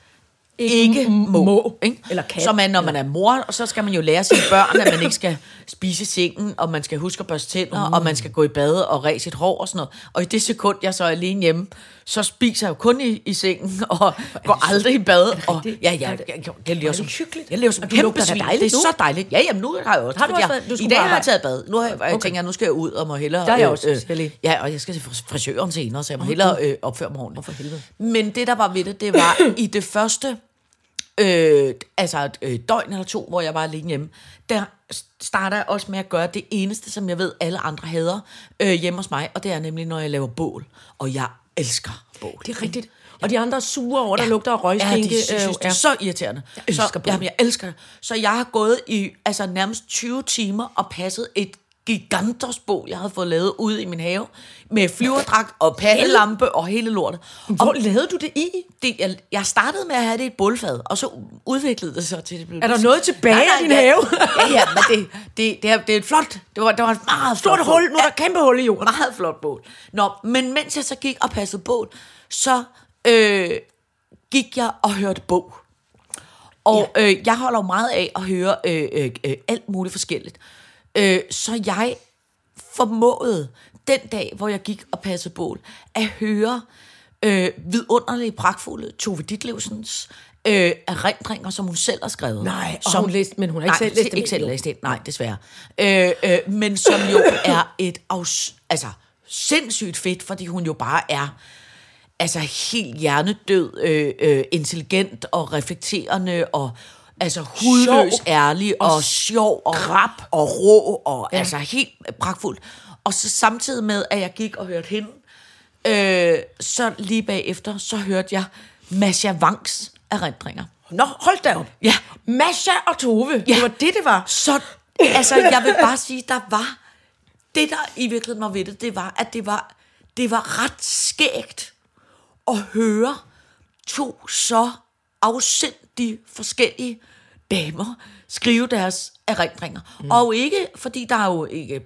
ikke må. må. Ikke? Eller kan. Så man, når man er mor, og så skal man jo lære sine børn, at man ikke skal spise sengen, og man skal huske at børste tænder, mm. og man skal gå i bad og ræse sit hår og sådan noget. Og i det sekund, jeg så er alene hjemme, så spiser jeg jo kun i, i sengen, og går aldrig i bad. Og, ja, ja, jeg, jeg, jeg lever som, hyggeligt? jeg lever som du lugter svin. dejligt Det er nu. så dejligt. Ja, jamen nu har jeg også. Har du også jeg, du I dag har jeg taget bad. Nu har jeg, jeg Okay. tænker jeg, nu skal jeg ud og må hellere... Der er jeg også, siger jeg lige. ja, og jeg skal til fris- frisøren senere, så jeg må hellere øh, opføre mig ordentligt. for helvede. Men det, der var ved det, det var i det første øh, altså et øh, døgn eller to, hvor jeg var alene hjemme, der starter jeg også med at gøre det eneste, som jeg ved, alle andre hader øh, hjemme hos mig, og det er nemlig, når jeg laver bål. Og jeg elsker bål. Det er rigtigt. Og de andre er sure over, der lugter af røgskinke. Ja, de synes, øh, det er så irriterende. Jeg elsker så, jamen, jeg elsker det. Så jeg har gået i altså, nærmest 20 timer og passet et gigantosbål, jeg havde fået lavet ude i min have, med flyverdragt og pattelampe og hele lortet. Hvor Og lavede du det i? det, jeg, jeg startede med at have det i et bålfad, og så udviklede det sig til det blev... Er der noget tilbage Nej, nej, af din ja, have? ja, ja, men det, det, det, er, det er et flot... Det var, det var et meget Stort flot hul. Nu er der kæmpe hul i jorden. Meget flot bål. Nå, men mens jeg så gik og passede bål, så øh, gik jeg og hørte bog. Og ja. øh, jeg holder jo meget af at høre øh, øh, øh, alt muligt forskelligt. Øh, så jeg formåede den dag, hvor jeg gik og passede bål, at høre øh, vidunderlige, pragtfulde Tove Ditlevsens øh, erindringer, som hun selv har skrevet. Nej, og hun læste- men hun har ikke nej, selv læst dem ikke selv læst det, nej, desværre. Øh, øh, men som jo er et afs- altså, sindssygt fedt, fordi hun jo bare er altså helt hjernedød, øh, øh, intelligent og reflekterende og altså hudløs Sjov. ærlig og, og sjov og krap. og rå og ja. altså helt pragtfuld. Og så samtidig med, at jeg gik og hørte hende, øh, så lige bagefter, så hørte jeg Masha Wangs erindringer. Nå, hold da op. Ja. Masha og Tove. Ja. Det var det, det var. Så, altså, jeg vil bare sige, der var, det der i virkeligheden var ved det, det var, at det var, det var ret skægt at høre to så afsindig forskellige damer skrive deres erindringer. Mm. Og ikke, fordi der er jo ikke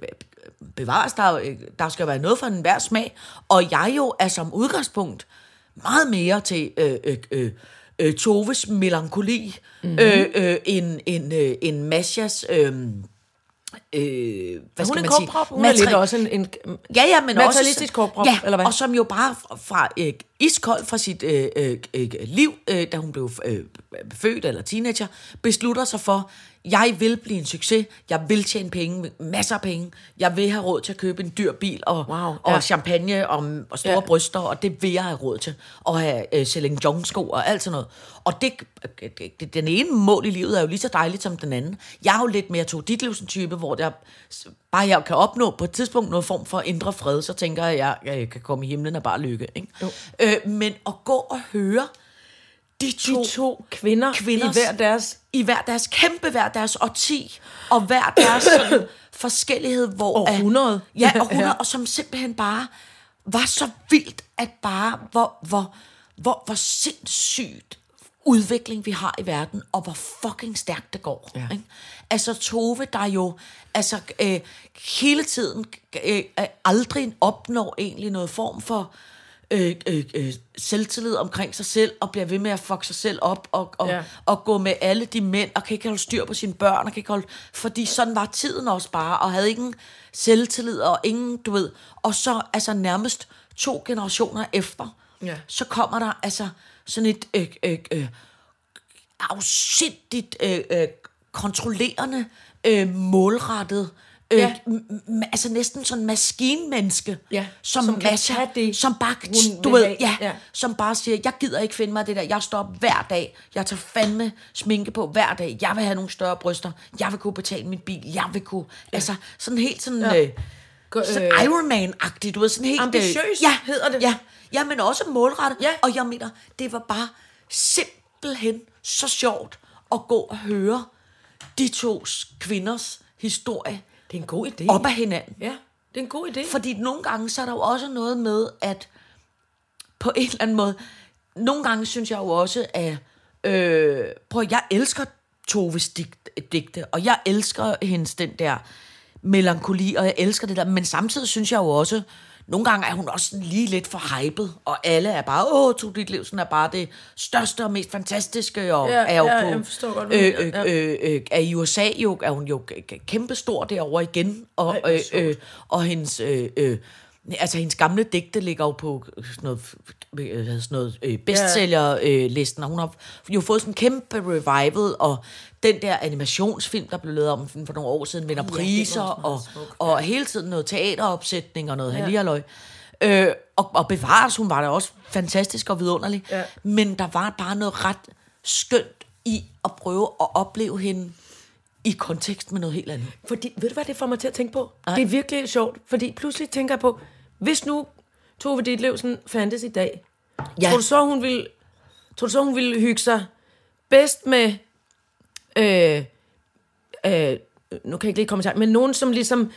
bevares, der, er jo, der skal være noget for en hver smag, og jeg jo er som udgangspunkt meget mere til øh, øh, øh, øh, Toves melankoli, mm-hmm. øh, øh, end, end, øh, end Mashas øh, Øh, hvad Hun skal er man sige? korprop, hun er lidt også en, en Ja, ja, men. Materialistisk korprop, ja, eller hvad? og som jo bare fra, fra øh, iskold fra sit øh, øh, øh, liv, øh, da hun blev øh, født eller teenager, beslutter sig for, jeg vil blive en succes, jeg vil tjene penge, masser af penge, jeg vil have råd til at købe en dyr bil og, Wow, og ja. champagne og, og store Ja. bryster, og det vil jeg have råd til, og have øh, Celine Dion sko og alt sådan noget. Og det, det, den ene mål i livet er jo lige så dejligt som den anden. Jeg er jo lidt mere to Ditlevsen type, hvor der bare jeg kan opnå på et tidspunkt noget form for indre fred, så tænker jeg, at jeg, jeg kan komme i himlen og bare lykke. Ikke? Øh, men at gå og høre de to, de to kvinder i hver deres... i hver deres kæmpe, hver deres årti, og hver deres sådan, forskellighed, hvor... Århundrede. Ja, århundrede, Ja. og som simpelthen bare var så vildt, at bare, hvor, hvor, hvor, hvor sindssygt udvikling vi har i verden, og hvor fucking stærkt det går. Ja. Ikke? Altså Tove, der jo altså, øh, hele tiden øh, aldrig opnår egentlig noget form for øh, øh, øh, selvtillid omkring sig selv, og bliver ved med at fuck sig selv op, og, og, Ja. og gå med alle de mænd, og kan ikke holde styr på sine børn, og kan ikke holde, fordi sådan var tiden også bare, og havde ingen selvtillid, og ingen, du ved, og så altså nærmest to generationer efter, Ja. så kommer der altså sådan et øh, øh, øh, afsindigt øh, øh, kontrollerende, øh, målrettet, øh, Ja. ja. altså næsten sådan maskinmenneske, Ja, som, som kan masser- tage det, som bare, hun du ved, have. ja, Ja. som bare siger, jeg gider ikke finde mig det der, jeg står op hver dag, jeg tager fandme sminke på hver dag, jeg vil have nogle større bryster, jeg vil kunne betale min bil, jeg vil kunne, ja. altså sådan helt sådan, Ja. øh, sådan øh, Iron Man-agtigt, du ved, sådan helt... øh, Ambitiøs ja, hedder det. Ja, ja, men også målrettet. Ja. Og jeg mener, det var bare simpelthen så sjovt at gå og høre de to kvinders historie Det er en god idé. op af hinanden. Ja, det er en god idé. Fordi nogle gange, så er der jo også noget med, at på en eller anden måde, nogle gange synes jeg jo også, at øh, prøv, jeg elsker Toves digt, digte, og jeg elsker hendes den der melankoli, og jeg elsker det der, men samtidig synes jeg jo også, nogle gange er hun også sådan lige lidt for hyped, og alle er bare, åh, Tove Ditlevsen er bare det største og mest fantastiske, og Ja, er jo ja, på, jeg forstår godt, øh, øh, øh, øh, er i USA jo, er hun jo kæmpestor derovre igen, og, Ej, øh, øh, og hendes, øh, øh, altså hendes gamle digte ligger jo på sådan noget, øh, hedder sådan noget øh, bestsellerlisten, og hun har jo fået sådan en kæmpe revival, og den der animationsfilm, der blev lavet om for nogle år siden, vinder Ja, priser, og, smuk, og hele tiden noget teateropsætning og noget ja. hallihalløj. Øh, og, og bevares, hun var da også fantastisk og vidunderlig, Ja. men der var bare noget ret skønt i at prøve at opleve hende i kontekst med noget helt andet. Fordi, ved du hvad det får mig til at tænke på? Nej. Det er virkelig sjovt, fordi pludselig tænker jeg på, hvis nu Tove Ditlevsen fandtes i dag, Ja. tror du så, hun ville, tror du så, hun ville hygge sig bedst med, øh, øh, nu kan jeg ikke lige komme til, men nogen, som ligesom,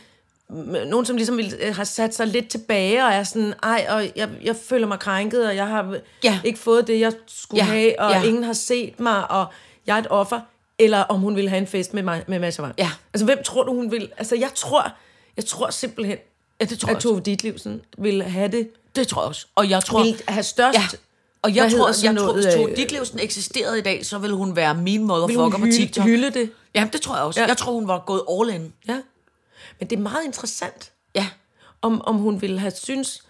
nogen, som ligesom øh, har sat sig lidt tilbage og er sådan, ej, og jeg, jeg føler mig krænket, og jeg har Ja. ikke fået det, jeg skulle Ja, have, og ja. ingen har set mig, og jeg er et offer, eller om hun ville have en fest med, mig, med Masha Wang. Ja. Altså, hvem tror du, hun vil? Altså, jeg tror, jeg tror simpelthen, Ja, det tror jeg at Tove Ditlevsen ville have det, Det tror jeg også. Og jeg tror... ville have størst... Ja. Og jeg Hvad tror, jeg tror, noget, hvis Tove øh, Ditlevsen eksisterede i dag, så ville hun være min motherfucker på TikTok. hylde det? Jamen, det tror jeg også. Ja. Ja. Jeg tror, hun var gået all in. Ja. Men det er meget interessant, Ja. om, om hun ville have synes,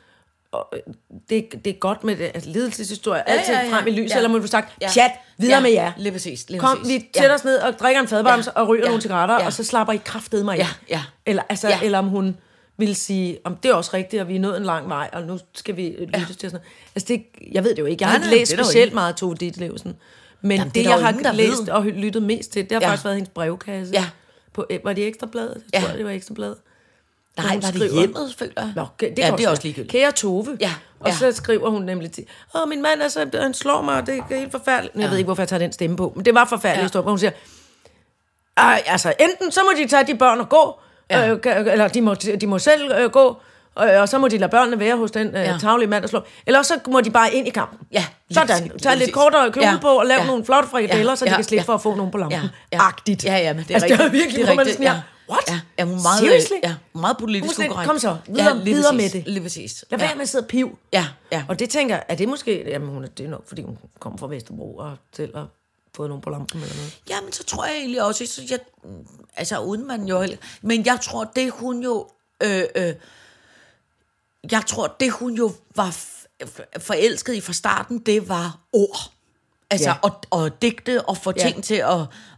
og, øh, det, det er godt med det, altså, ledelseshistorie, ja, altid ja, ja. frem i lyset, Ja. eller må du sagt, Ja. chat, videre ja. med jer. Lige præcis. Lige Kom, præcis. vi sætter os ned og drikker en fadbamse Ja. og ryger Ja. nogle cigaretter, Ja. og så slapper I kraftedeme mig Ja, ja. Eller, altså, Ja. eller om hun ville sige, om det er også rigtigt, og vi er nået en lang vej, og nu skal vi øh, lytte ja. til sådan noget. Altså, det, jeg ved det jo ikke. Jeg har Nej, ikke nej, læst det specielt meget Tove Ditlevsen. Men Jamen, det, det det jeg har ingen, læst ved. og lyttet mest til, det har Ja. faktisk været hendes brevkasse. Ja. På, øh, var det Ekstrabladet? Jeg Ja. tror, det var Ekstrabladet. Hvor Nej, var det skriver- hjemmet, føler jeg? Nå, det, det, ja, det er også ligegyldigt. Kære Tove. Ja, Og ja. så skriver hun nemlig til, åh, min mand, altså, han slår mig, og det er helt forfærdeligt. Jeg ved ikke, hvorfor jeg tager den stemme på, men det var forfærdeligt, Ja. ja. hun siger, Ej, altså, enten så må de tage de børn og gå, Ja. ja. øh, eller de må, de må selv øh, gå, og, og så må de lade børnene være hos den øh, Ja. ja. tavlige mand, der slår. Eller så må de bare ind i kampen. Ja, lige Sådan. præcis, Tag lige lidt kortere kjole Ja, på og lav ja. nogle flotte frikadeller, Ja, så de ja, kan slippe ja. for at få nogen på lampen. Ja, ja. Agtigt. Ja, ja, men det er altså, rigtigt. Det er virkelig, det er hvor man sådan, ja. what? Ja, ja hun er meget, Seriously? Ja, meget politisk Hun ukorrekt. kom så, videre- lige videre præcis, med det. Lige præcis. Lad være med at sidde og piv. Ja, ja. Og det tænker jeg, er det måske, jamen hun er, det nok, fordi hun kommer fra Vesterbro og selv og fået nogen på lampen eller noget. Jamen, så tror jeg egentlig også, så jeg, altså uden man jo heller- men jeg tror, det hun jo, øh, øh, jeg tror, det hun jo var forelsket i fra starten, det var ord. Altså, Ja. ja. og, og digte og få Ja. ting til at,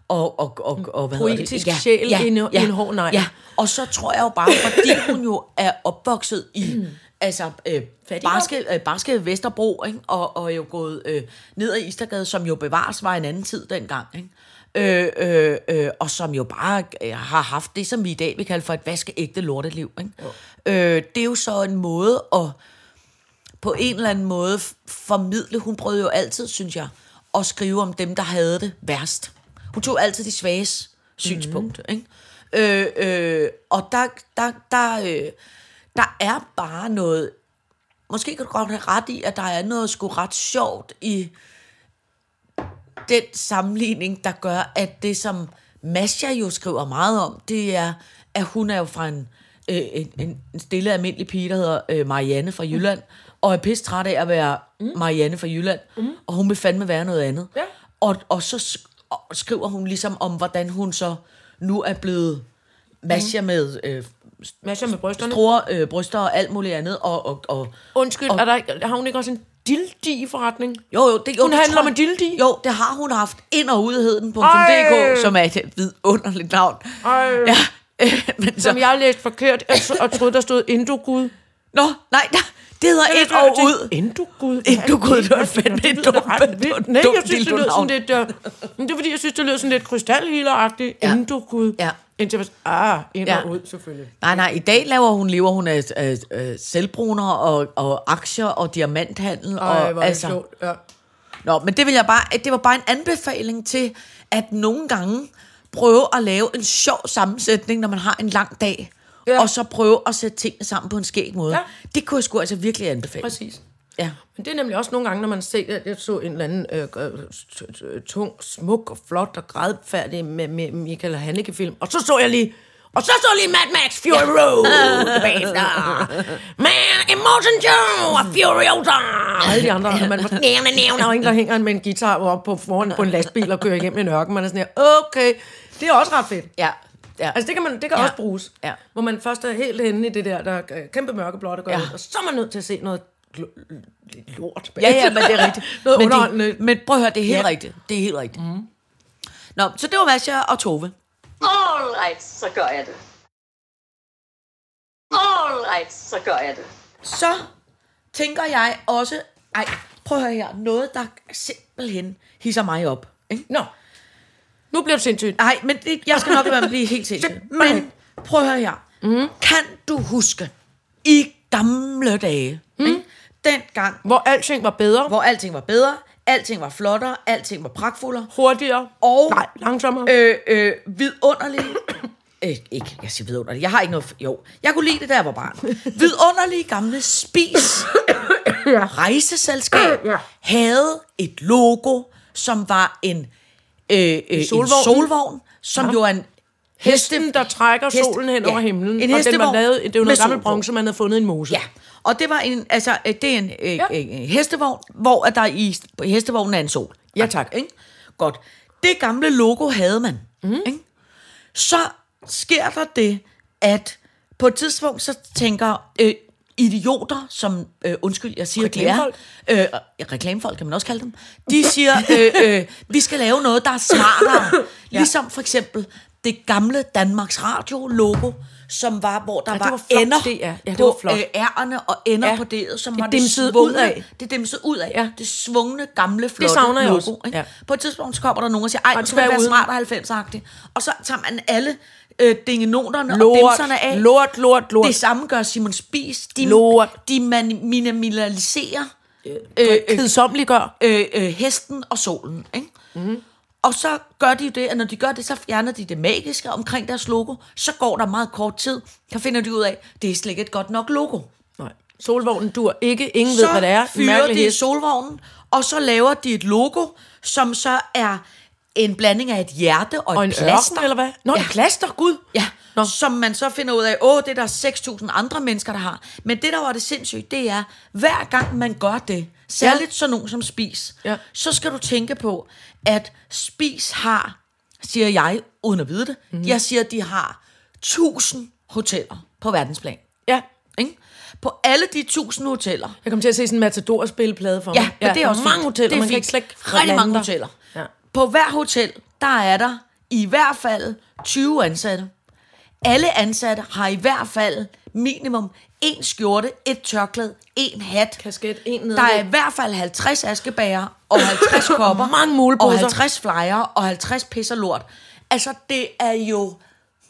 og, og, og, og, hvad hedder det? Poetisk sjæl i en- i en hård negl. Ja, og så tror jeg jo bare, fordi hun jo er opvokset i, altså, øh, barske, øh, barske Vesterbro, ikke? Og, og jo gået øh, ned ad Istergade, som jo bevares var en anden tid dengang, ikke? Øh, øh, øh, og som jo bare øh, har haft det, som vi i dag vil kalde for et vaskeægte lorteliv. Ikke? Øh, det er jo så en måde at på en eller anden måde formidle. Hun prøvede jo altid, synes jeg, at skrive om dem, der havde det værst. Hun tog altid de svages synspunkt. Mm. Ikke? Øh, øh, og der, der, der, øh, der er bare noget... Måske kan du godt have ret i, at der er noget sgu ret sjovt i den sammenligning, der gør, at det, som Masha jo skriver meget om, det er, at hun er jo fra en, øh, en, en stille almindelig pige, der hedder øh, Marianne fra Jylland, og er pisse træt af at være Marianne fra Jylland, mm. og hun vil fandme være noget andet. Ja. Og, og så skriver hun ligesom om, hvordan hun så nu er blevet Masha mm. med øh, Masha med brysterne. store øh, bryster og alt muligt andet, og, og, og Undskyld, er der, har hun ikke også en dildi forretning? Jo, jo, det, jo, Hun det handler tror med jeg- dildi? Jo, det har hun haft. Ind- og udheden.dk, Ej! som er et vidunderligt navn. Ej. Ja, øh, men så, Som jeg læste forkert, og, tro- og troede, der stod Indogud. Nå, nej, der, det hedder ind og ud. Indogud? Indogud, det var fandme et dumt- Nej, jeg synes, det lød dildo-navn. sådan lidt... Uh, men det er fordi, jeg synes, det lød sådan lidt krystalhealer-agtigt. Ja. Indogud. Ja. Indtil jeg var, ah, ind Ja. og ud, selvfølgelig. Nej, nej, i dag laver hun, lever hun af øh, øh, selvbruner og, og aktier og diamanthandel. Ej, og, hvor altså, sjovt. Ja. Nå, men det vil jeg bare, det var bare en anbefaling til, at nogle gange prøve at lave en sjov sammensætning, når man har en lang dag. Ja. Og så prøve at sætte tingene sammen på en skæg måde. Ja. Det kunne jeg sgu altså virkelig anbefale. Præcis. Ja. Men det er nemlig også nogle gange, når man ser, jeg så en eller anden øh, øh, t- tung, smuk og flot og grædfærdig med, med Michael Haneke-film, og så så jeg lige, og så så lige Mad Max Fury Road bagefter. Man, Immortan Joe og Furiosa. Alle de andre, og man var nævne, nævne, og en, der hænger med en guitar oppe på foran på en lastbil og kører igennem en ørken. Man er sådan her, okay, det er også ret fedt. Ja. ja. Altså, det kan, man, det kan Ja. også bruges. Ja. Hvor man først er helt henne i det der, der er kæmpe mørkeblåt og Ja. ja. og så er man nødt til at se noget lort. Ja, ja, men det er rigtigt. noget men, underholdende. det, men prøv at høre, det er helt Ja. rigtigt. Det er helt rigtigt. Mm. Nå, så det var Masha og Tove. All right, så gør jeg det. All right, så gør jeg det. Så tænker jeg også... Ej, prøv at høre her. Noget, der simpelthen hisser mig op. Ikke? Nå, nu bliver du sindssygt. Nej, men det, jeg skal nok være med at blive helt sindssyg. Men prøv at høre her. Mm. Kan du huske i gamle dage? Dengang, Hvor alting var bedre, hvor alting var bedre, alting var flottere, alting var pragtfuldere, hurtigere, og nej, langsommere. øh, øh, vidunderlige... Øh, ikke, jeg siger vidunderligt. Jeg har ikke noget... Jo, jeg kunne lide det, da jeg var barn. Vidunderlige gamle spis rejseselskab Ja. havde et logo, som var en, øh, øh, en solvogn. solvogn, som jo er en Hesten, der trækker hest- solen hen ja, over himlen. en og den var lavet, det med noget gammel bronze, man havde fundet i en mose. Ja, og det var en, altså, øh, det er en øh, Ja. ja. øh, hestevogn, hvor der i hestevognen er en sol. Ja, tak. Ikke? Godt. Det gamle logo havde man. Mm. Ikke? Så sker der det, at på et tidspunkt, så tænker øh, idioter, som, øh, undskyld, jeg siger, Reklamefolk. de er, øh, reklamefolk kan man også kalde dem, de siger, øh, øh, vi skal lave noget, der er smartere. ja. Ligesom for eksempel det gamle Danmarks Radio-logo, som var, hvor der Ja, det var, var flot, ender det er. Ja, det på var flot. øh, ærerne og ender Ja. på D'et, som Det var det svungne, udad. Det dimsede ud af. Ja. Det svungne, gamle, flotte savner jeg logo. også. Ikke? Ja. På et tidspunkt så kommer der nogen og siger, ej, Og nu det skal det være være smart og 90-agtigt. Og så tager man alle øh, dingenoterne og Lort, dimserne af. lort, lort, lort. Det samme gør Simon Spies. De, Lort. de man, minimaliserer Øh, gør. øh, øh, hesten og solen. Ikke? Mm. Og så gør de jo det, at når de gør det, så fjerner de det magiske omkring deres logo. Så går der meget kort tid, så finder de ud af, det er slet ikke et godt nok logo. Nej. Solvognen dur ikke. Ingen så ved, hvad det er. fyrer Mærkelig de hest. solvognen, og så laver de et logo, som så er en blanding af et hjerte og, Og et en plaster. ørken, eller hvad? Nå, ja. en plaster, gud. Ja. Nå. som man så finder ud af, åh, det er der 6.000 andre mennesker, der har. Men det, der var det sindssygt, det er, hver gang man gør det, særligt ja. sådan nogen som Spis, Ja. så skal du tænke på, at Spis har, siger jeg, uden at vide det, Mhm. mm. jeg siger, at de har 1000 hoteller på verdensplan. Ja. Ikke? På alle de 1000 hoteller, Jeg kom til at se sådan en Matador-spilleplade for Ja, mig. men det er også mange fint. hoteller, det er man kan fint. ikke slet Rigtig mange hoteller. Ja. På hver hotel, der er der i hvert fald 20 ansatte. Alle ansatte har i hvert fald minimum en skjorte, et tørklæde, en hat. Kasket, en nede. Der er i hvert fald 50 askebager, og 50 kopper, Mange og 50 flyer, og 50 pisser lort. Altså, det er jo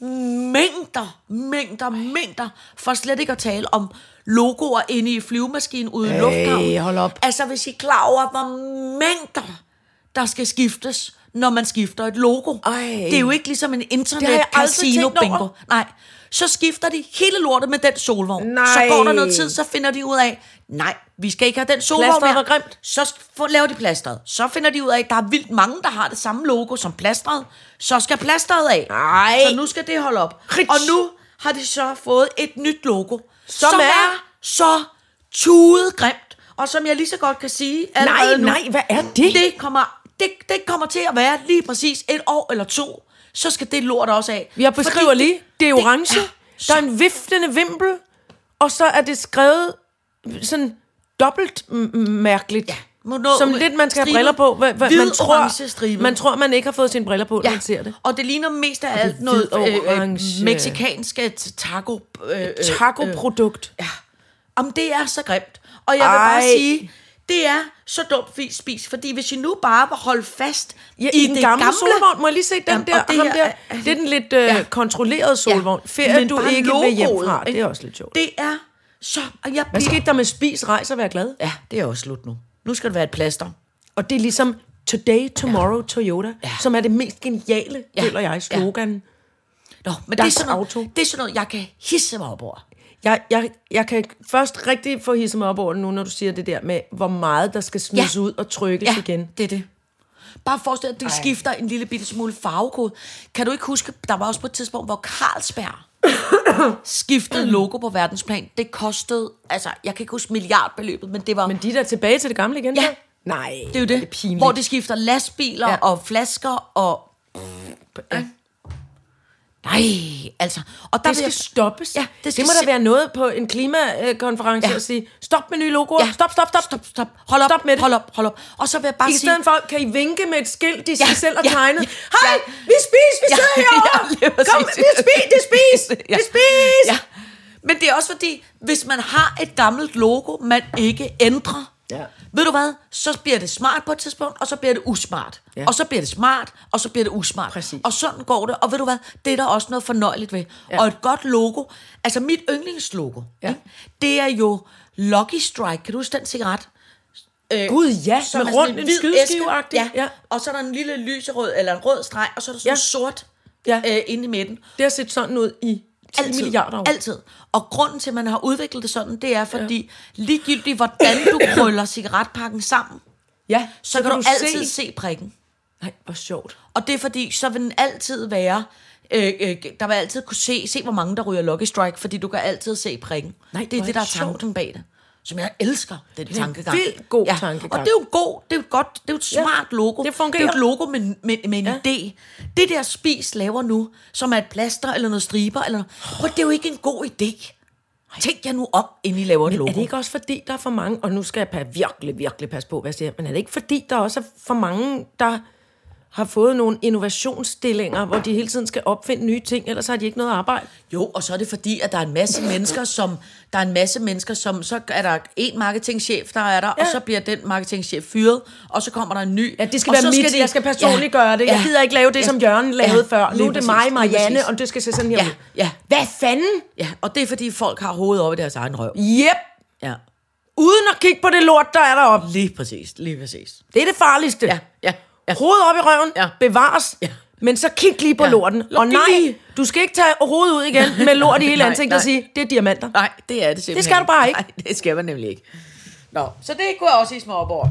mængder, mængder, mængder, for slet ikke at tale om logoer inde i flyvemaskinen ude i lufthavnen. hold op. Altså, hvis I er klar over, hvor mængder, der skal skiftes, når man skifter et logo. Ej. Det er jo ikke ligesom en internet casino bingo. Nej, så skifter de hele lortet med den solvogn. Nej. Så går der noget tid, så finder de ud af, nej, vi skal ikke have den solvogn Plasteret mere. grimt. Så får- laver de plasteret. Så finder de ud af, at der er vildt mange, der har det samme logo som plasteret. Så skal plasteret af. Nej. Så nu skal det holde op. Rich. Og nu har de så fået et nyt logo, Som som er? er så tudet grimt. Og som jeg lige så godt kan sige nu, nej, hvad er det? Det kommer, det, det kommer til at være lige præcis et år eller to. Så skal det lort også af. Jeg beskriver Fordi lige. Det er orange. er der er en viftende vimpel. Og så er det skrevet sådan dobbelt mærkeligt. Ja. Må nå- Som lidt, man skal have striber. briller på. Hva, hva, man, tror, stribe. man tror, man ikke har fået sine briller på, når man ser det. Og det ligner mest af det alt noget øh, øh, orange. meksikanske taco. Øh, øh, Taco-produkt. Ja. Om det er så grimt. Og jeg vil bare sige, det er så dumt vis spis, fordi hvis I nu bare vil holde fast Ja, i, den det gamle, gamle solvogn. Må jeg lige se den Jamen, der? og det ham her der. er- Det er den lidt øh, Ja. kontrollerede solvogn. Ferie, Men du ikke vil hjem logoet, fra. Det er også lidt sjovt. Det er så... Og jeg Hvad skete der med spis, rejs og vær glad? Ja, det er også slut nu. Nu skal det være et plaster. Og det er ligesom Today, Tomorrow, Toyota, Ja. som er det mest geniale, Ja. føler jeg, slogan. Nå, men det er, sådan noget, Auto. det er sådan noget, jeg kan hisse mig op over. Jeg, jeg, jeg kan først rigtig få hisset mig op over det nu, når du siger det der med, hvor meget der skal smides Ja. ud og trykkes Ja, igen. det er det. Bare forestil dig, at det Ej. skifter en lille bitte smule farvekode. Kan du ikke huske, der var også på et tidspunkt, hvor Carlsberg skiftede logo på verdensplan. Det kostede, altså, jeg kan ikke huske milliardbeløbet, men det var... Men de er der tilbage til det gamle igen? Ja. så? Nej, det er jo det. det er pinligt. hvor de skifter lastbiler ja. og flasker og... Ja. Nej, altså... Og der Det skal jeg- stoppes. Ja, det skal det må da være noget på en klimakonference Ja. at sige, stop med nye logoer, Ja. stop, stop, stop. Stop, stop. Hold op, Stop med det. hold op, hold op. Og så vil jeg bare I sige... stedet for, kan I vinke med et skilt, de Ja, ja, selv har ja, tegnet. ja, Hej, ja. vi spiser, vi Ja, sidder ja, herovre. præcis. Kom, vi spiser, det spis, Ja. det spis. Ja. Men det er også fordi, hvis man har et gammelt logo, man ikke ændrer, Ja. ved du hvad, så bliver det smart på et tidspunkt, og så bliver det usmart. Ja. Og så bliver det smart, og så bliver det usmart. Præcis. Og sådan går det. Og ved du hvad, det er der også noget fornøjeligt ved. Ja. Og et godt logo, altså mit yndlingslogo, Ja. ja. det er jo Lucky Strike. Kan du huske den cigaret? Øh, Gud, ja, som med rundt en skydeskiveagtig. æske. Ja. Ja. Og så er der en lille lyserød, eller en rød streg, og så er der sådan ja. sort Ja. øh, inde i midten. Det har set sådan ud i 10 Altid. milliarder år. Altid. Og grunden til, at man har udviklet det sådan, det er fordi, ja. ligegyldigt hvordan du krøller cigaretpakken sammen, Ja, så, kan du, altid se. se prikken. Nej, hvor sjovt. Og det er fordi, så vil den altid være, øh, øh, der vil altid kunne se, se, hvor mange der ryger Lucky Strike, fordi du kan altid se prikken. Nej, det er det, er der er sjovt. tanken bag det. Som jeg elsker, den er en tankegang. vildt god tankegang. Og det er jo god, det er jo godt, det er jo et smart logo. det fungerer. Det er jo et logo med, med, med en Ja. ja. idé. Det der spis laver nu, som er et plaster eller noget striber, eller noget, prøv, det er jo ikke en god idé. Tænk jer nu om, inden I laver et logo. Er det ikke også fordi, der er for mange, og nu skal jeg virkelig, virkelig passe på, hvad jeg siger, men er det ikke fordi, der også er for mange, der har fået nogle innovationsstillinger, hvor de hele tiden skal opfinde nye ting, ellers har de ikke noget arbejde? Jo, og så er det fordi, at der er en masse mennesker, som der er en masse mennesker, som så er der en marketingchef, der er der, ja. og så bliver den marketingchef fyret, og så kommer der en ny. Ja, det skal og være mit, jeg skal personligt gøre det. Jeg ja. gider ikke lave det, som Jørgen lavede før. Nu er det mig, Marianne, og det skal se sådan her Ja, ud. ja. Hvad fanden? Ja, og det er fordi, folk har hovedet op i deres egen røv. Yep. Ja, Uden at kigge på det lort, der er deroppe. lige præcis, lige præcis. Det er det farligste. Ja, ja, ja. Hovedet op i røven, Ja. bevares. Ja. Men så kig lige på Ja. lorten. Luk Og nej, lige. du skal ikke tage hovedet ud igen med lort i hele ansigtet og sige, det er diamanter. Nej, det er det simpelthen. Det skal du bare ikke. Nej, det skal man nemlig ikke. Nå, så det kunne jeg også hisse mig op over.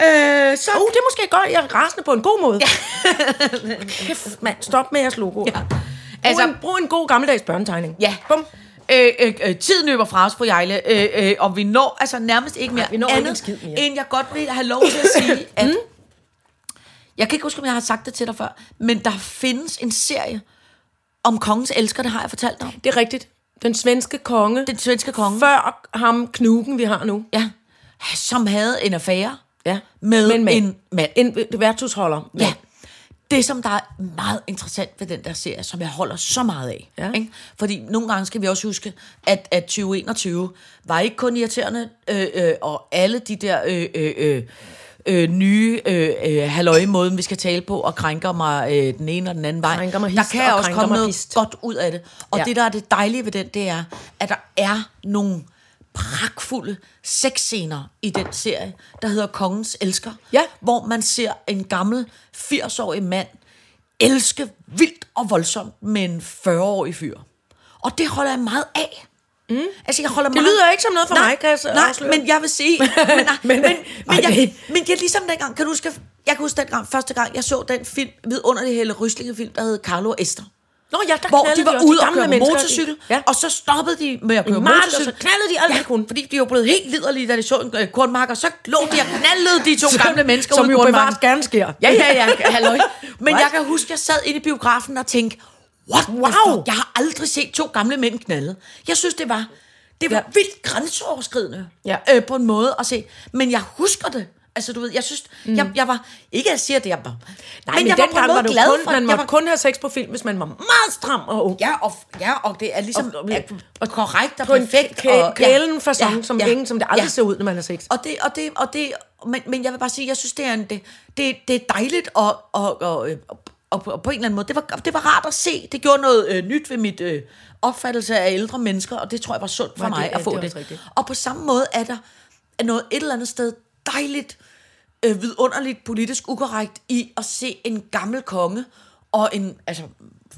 Øh, så... Uh, det er måske godt, jeg er rasende på en god måde. Kæft, mand, stop med jeres logo. Ja. Altså, brug, en, brug en god gammeldags børnetegning. Ja. Bum. Øh, øh, øh, tiden løber fra os på Jejle, øh, øh, og vi når altså nærmest ikke mere vi når ikke andet, en skid mere. end jeg godt vil have lov til at sige, at... Jeg kan ikke huske, om jeg har sagt det til dig før, men der findes en serie om kongens elsker, det har jeg fortalt dig om. Det er rigtigt. Den svenske konge. Den svenske konge. Før ham knugen, vi har nu. Ja. Som havde en affære Ja. med mand. en mand. En værtshusholder. Ja. Det, som der er meget interessant ved den der serie, som jeg holder så meget af. Ja. Ikke? Fordi nogle gange skal vi også huske, at, at 2021 var ikke kun irriterende, øh, øh, og alle de der øh, øh, øh, øh, nye øh, øh, måden, vi skal tale på, og krænker mig øh, den ene og den anden vej. Krænker mig der hist kan og også komme noget godt ud af det. Og Ja. det, der er det dejlige ved den, det er, at der er nogle pragtfulde sexscener i den serie, der hedder Kongens Elsker. Ja. Hvor man ser en gammel 80-årig mand elske vildt og voldsomt med en 40-årig fyr. Og det holder jeg meget af. Mm. Altså, jeg holder Det meget... lyder ikke som noget for nej, mig, kan jeg så Nej, afsløre. men jeg vil sige... Men, nej, men, men, men, jeg, det- men er ligesom dengang, kan du huske... Jeg kan huske dengang, første gang, jeg så den film, vidunderlige Helle Ryslinge film, der hed Carlo og Esther. Nå ja, der Hvor de var ude og gamle køre motorcykel, Ja. og så stoppede de med at køre mark, og motorcykel. så knaldede de hvad de kunne. fordi de var blevet helt liderlige, da de så en øh, kornmark, og så lå de og knaldede de to gamle mennesker Som ud i jo bevares gerne sker. Ja, ja, ja, halløj. Men What? jeg kan huske, jeg sad inde i biografen og tænkte, what wow. Wow. Jeg har aldrig set to gamle mænd knalde. Jeg synes, det var, det var Ja. vildt grænseoverskridende Ja. øh, på en måde at se. Men jeg husker det. Altså, du ved, jeg synes, mm. jeg, jeg var, ikke at jeg siger det, jeg var, Nej, men, jeg var på en var det jo glad kun, for, man måtte var, kun have sex på film, hvis man var meget stram og ung. Ja, og, ja, og det er ligesom Og- og, og- korrekt og På en perfekt. kæ- og, kælen fasong, som ingen, som det aldrig ser ud, når man har sex. Og det, og det, og det, men, men jeg vil bare sige, jeg synes, det er, en, det, det, det er dejligt, og, og, og, og, og, på en eller anden måde, det var, det var rart at se. Det gjorde noget øh, nyt ved mit øh, opfattelse af ældre mennesker, og det tror jeg var sundt for Nej, det- mig ja, at få det er det. Og på samme måde er der er noget et eller andet sted dejligt, øh, vidunderligt politisk ukorrekt i at se en gammel konge og en, altså,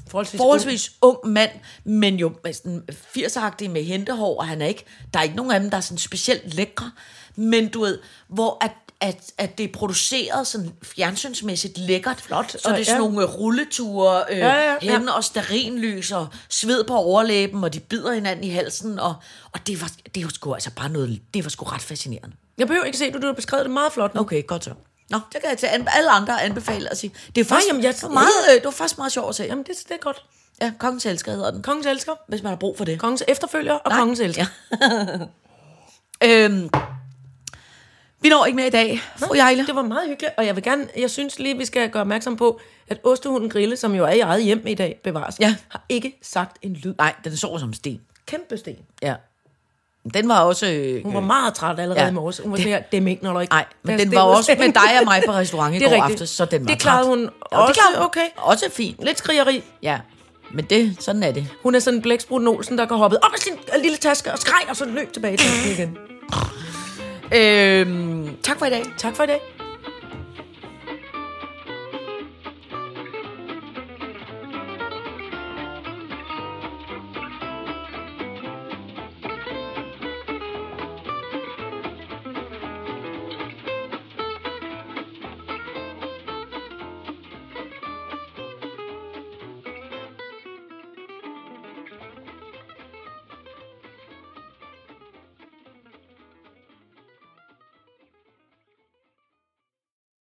Forholdsvis forholdsvis ung mand, men jo sådan 80'er med hentehår, og han er ikke, der er ikke nogen af dem, der er sådan specielt lækre, men du ved, hvor at, at, at det er produceret sådan fjernsynsmæssigt lækkert. Flot, Så det er sådan ja. nogle rulleture øh, Ja, ja, ja. hen og sterinlys og sved på overlæben, og de bider hinanden i halsen, og, og det, var, det var sgu altså bare noget, det var sgu ret fascinerende. Jeg behøver ikke se det, du har beskrevet det meget flot nu. Okay, godt så. Nå, det kan jeg til alle andre anbefale at sige. Det er faktisk, jamen, jeg- det var meget, øh, det var faktisk meget sjovt at se. Jamen, det, det er godt. Ja, Kongens Elsker hedder den, Kongens elsker, hvis man har brug for det. kongens efterfølger og Nej. kongens elsker. Ja. øhm, vi når ikke mere i dag, fru Jejle. Det var meget hyggeligt, og jeg vil gerne, jeg synes lige, vi skal gøre opmærksom på, at Ostehunden Grille, som jo er i eget hjem i dag, bevares, Ja. har ikke sagt en lyd. Nej, den sover som sten. Kæmpe sten. Ja. Den var også... Øh, Hun var meget træt allerede Ja. i morges. Hun var sådan her, det er ikke, når du ikke... Nej, men Pas den det var ud." også med dig og mig på restaurant i Det går rigtigt. aftes, så den var Det klarede hun Ja, det også klarede hun. okay. Også fint. Lidt skrigeri. Ja, men det, sådan er det. Hun er sådan en blæksprut Olsen, der går hoppet op af sin øh, lille taske og skreg, og så løb tilbage til igen. Øhm, tak for i dag. Tak for i dag.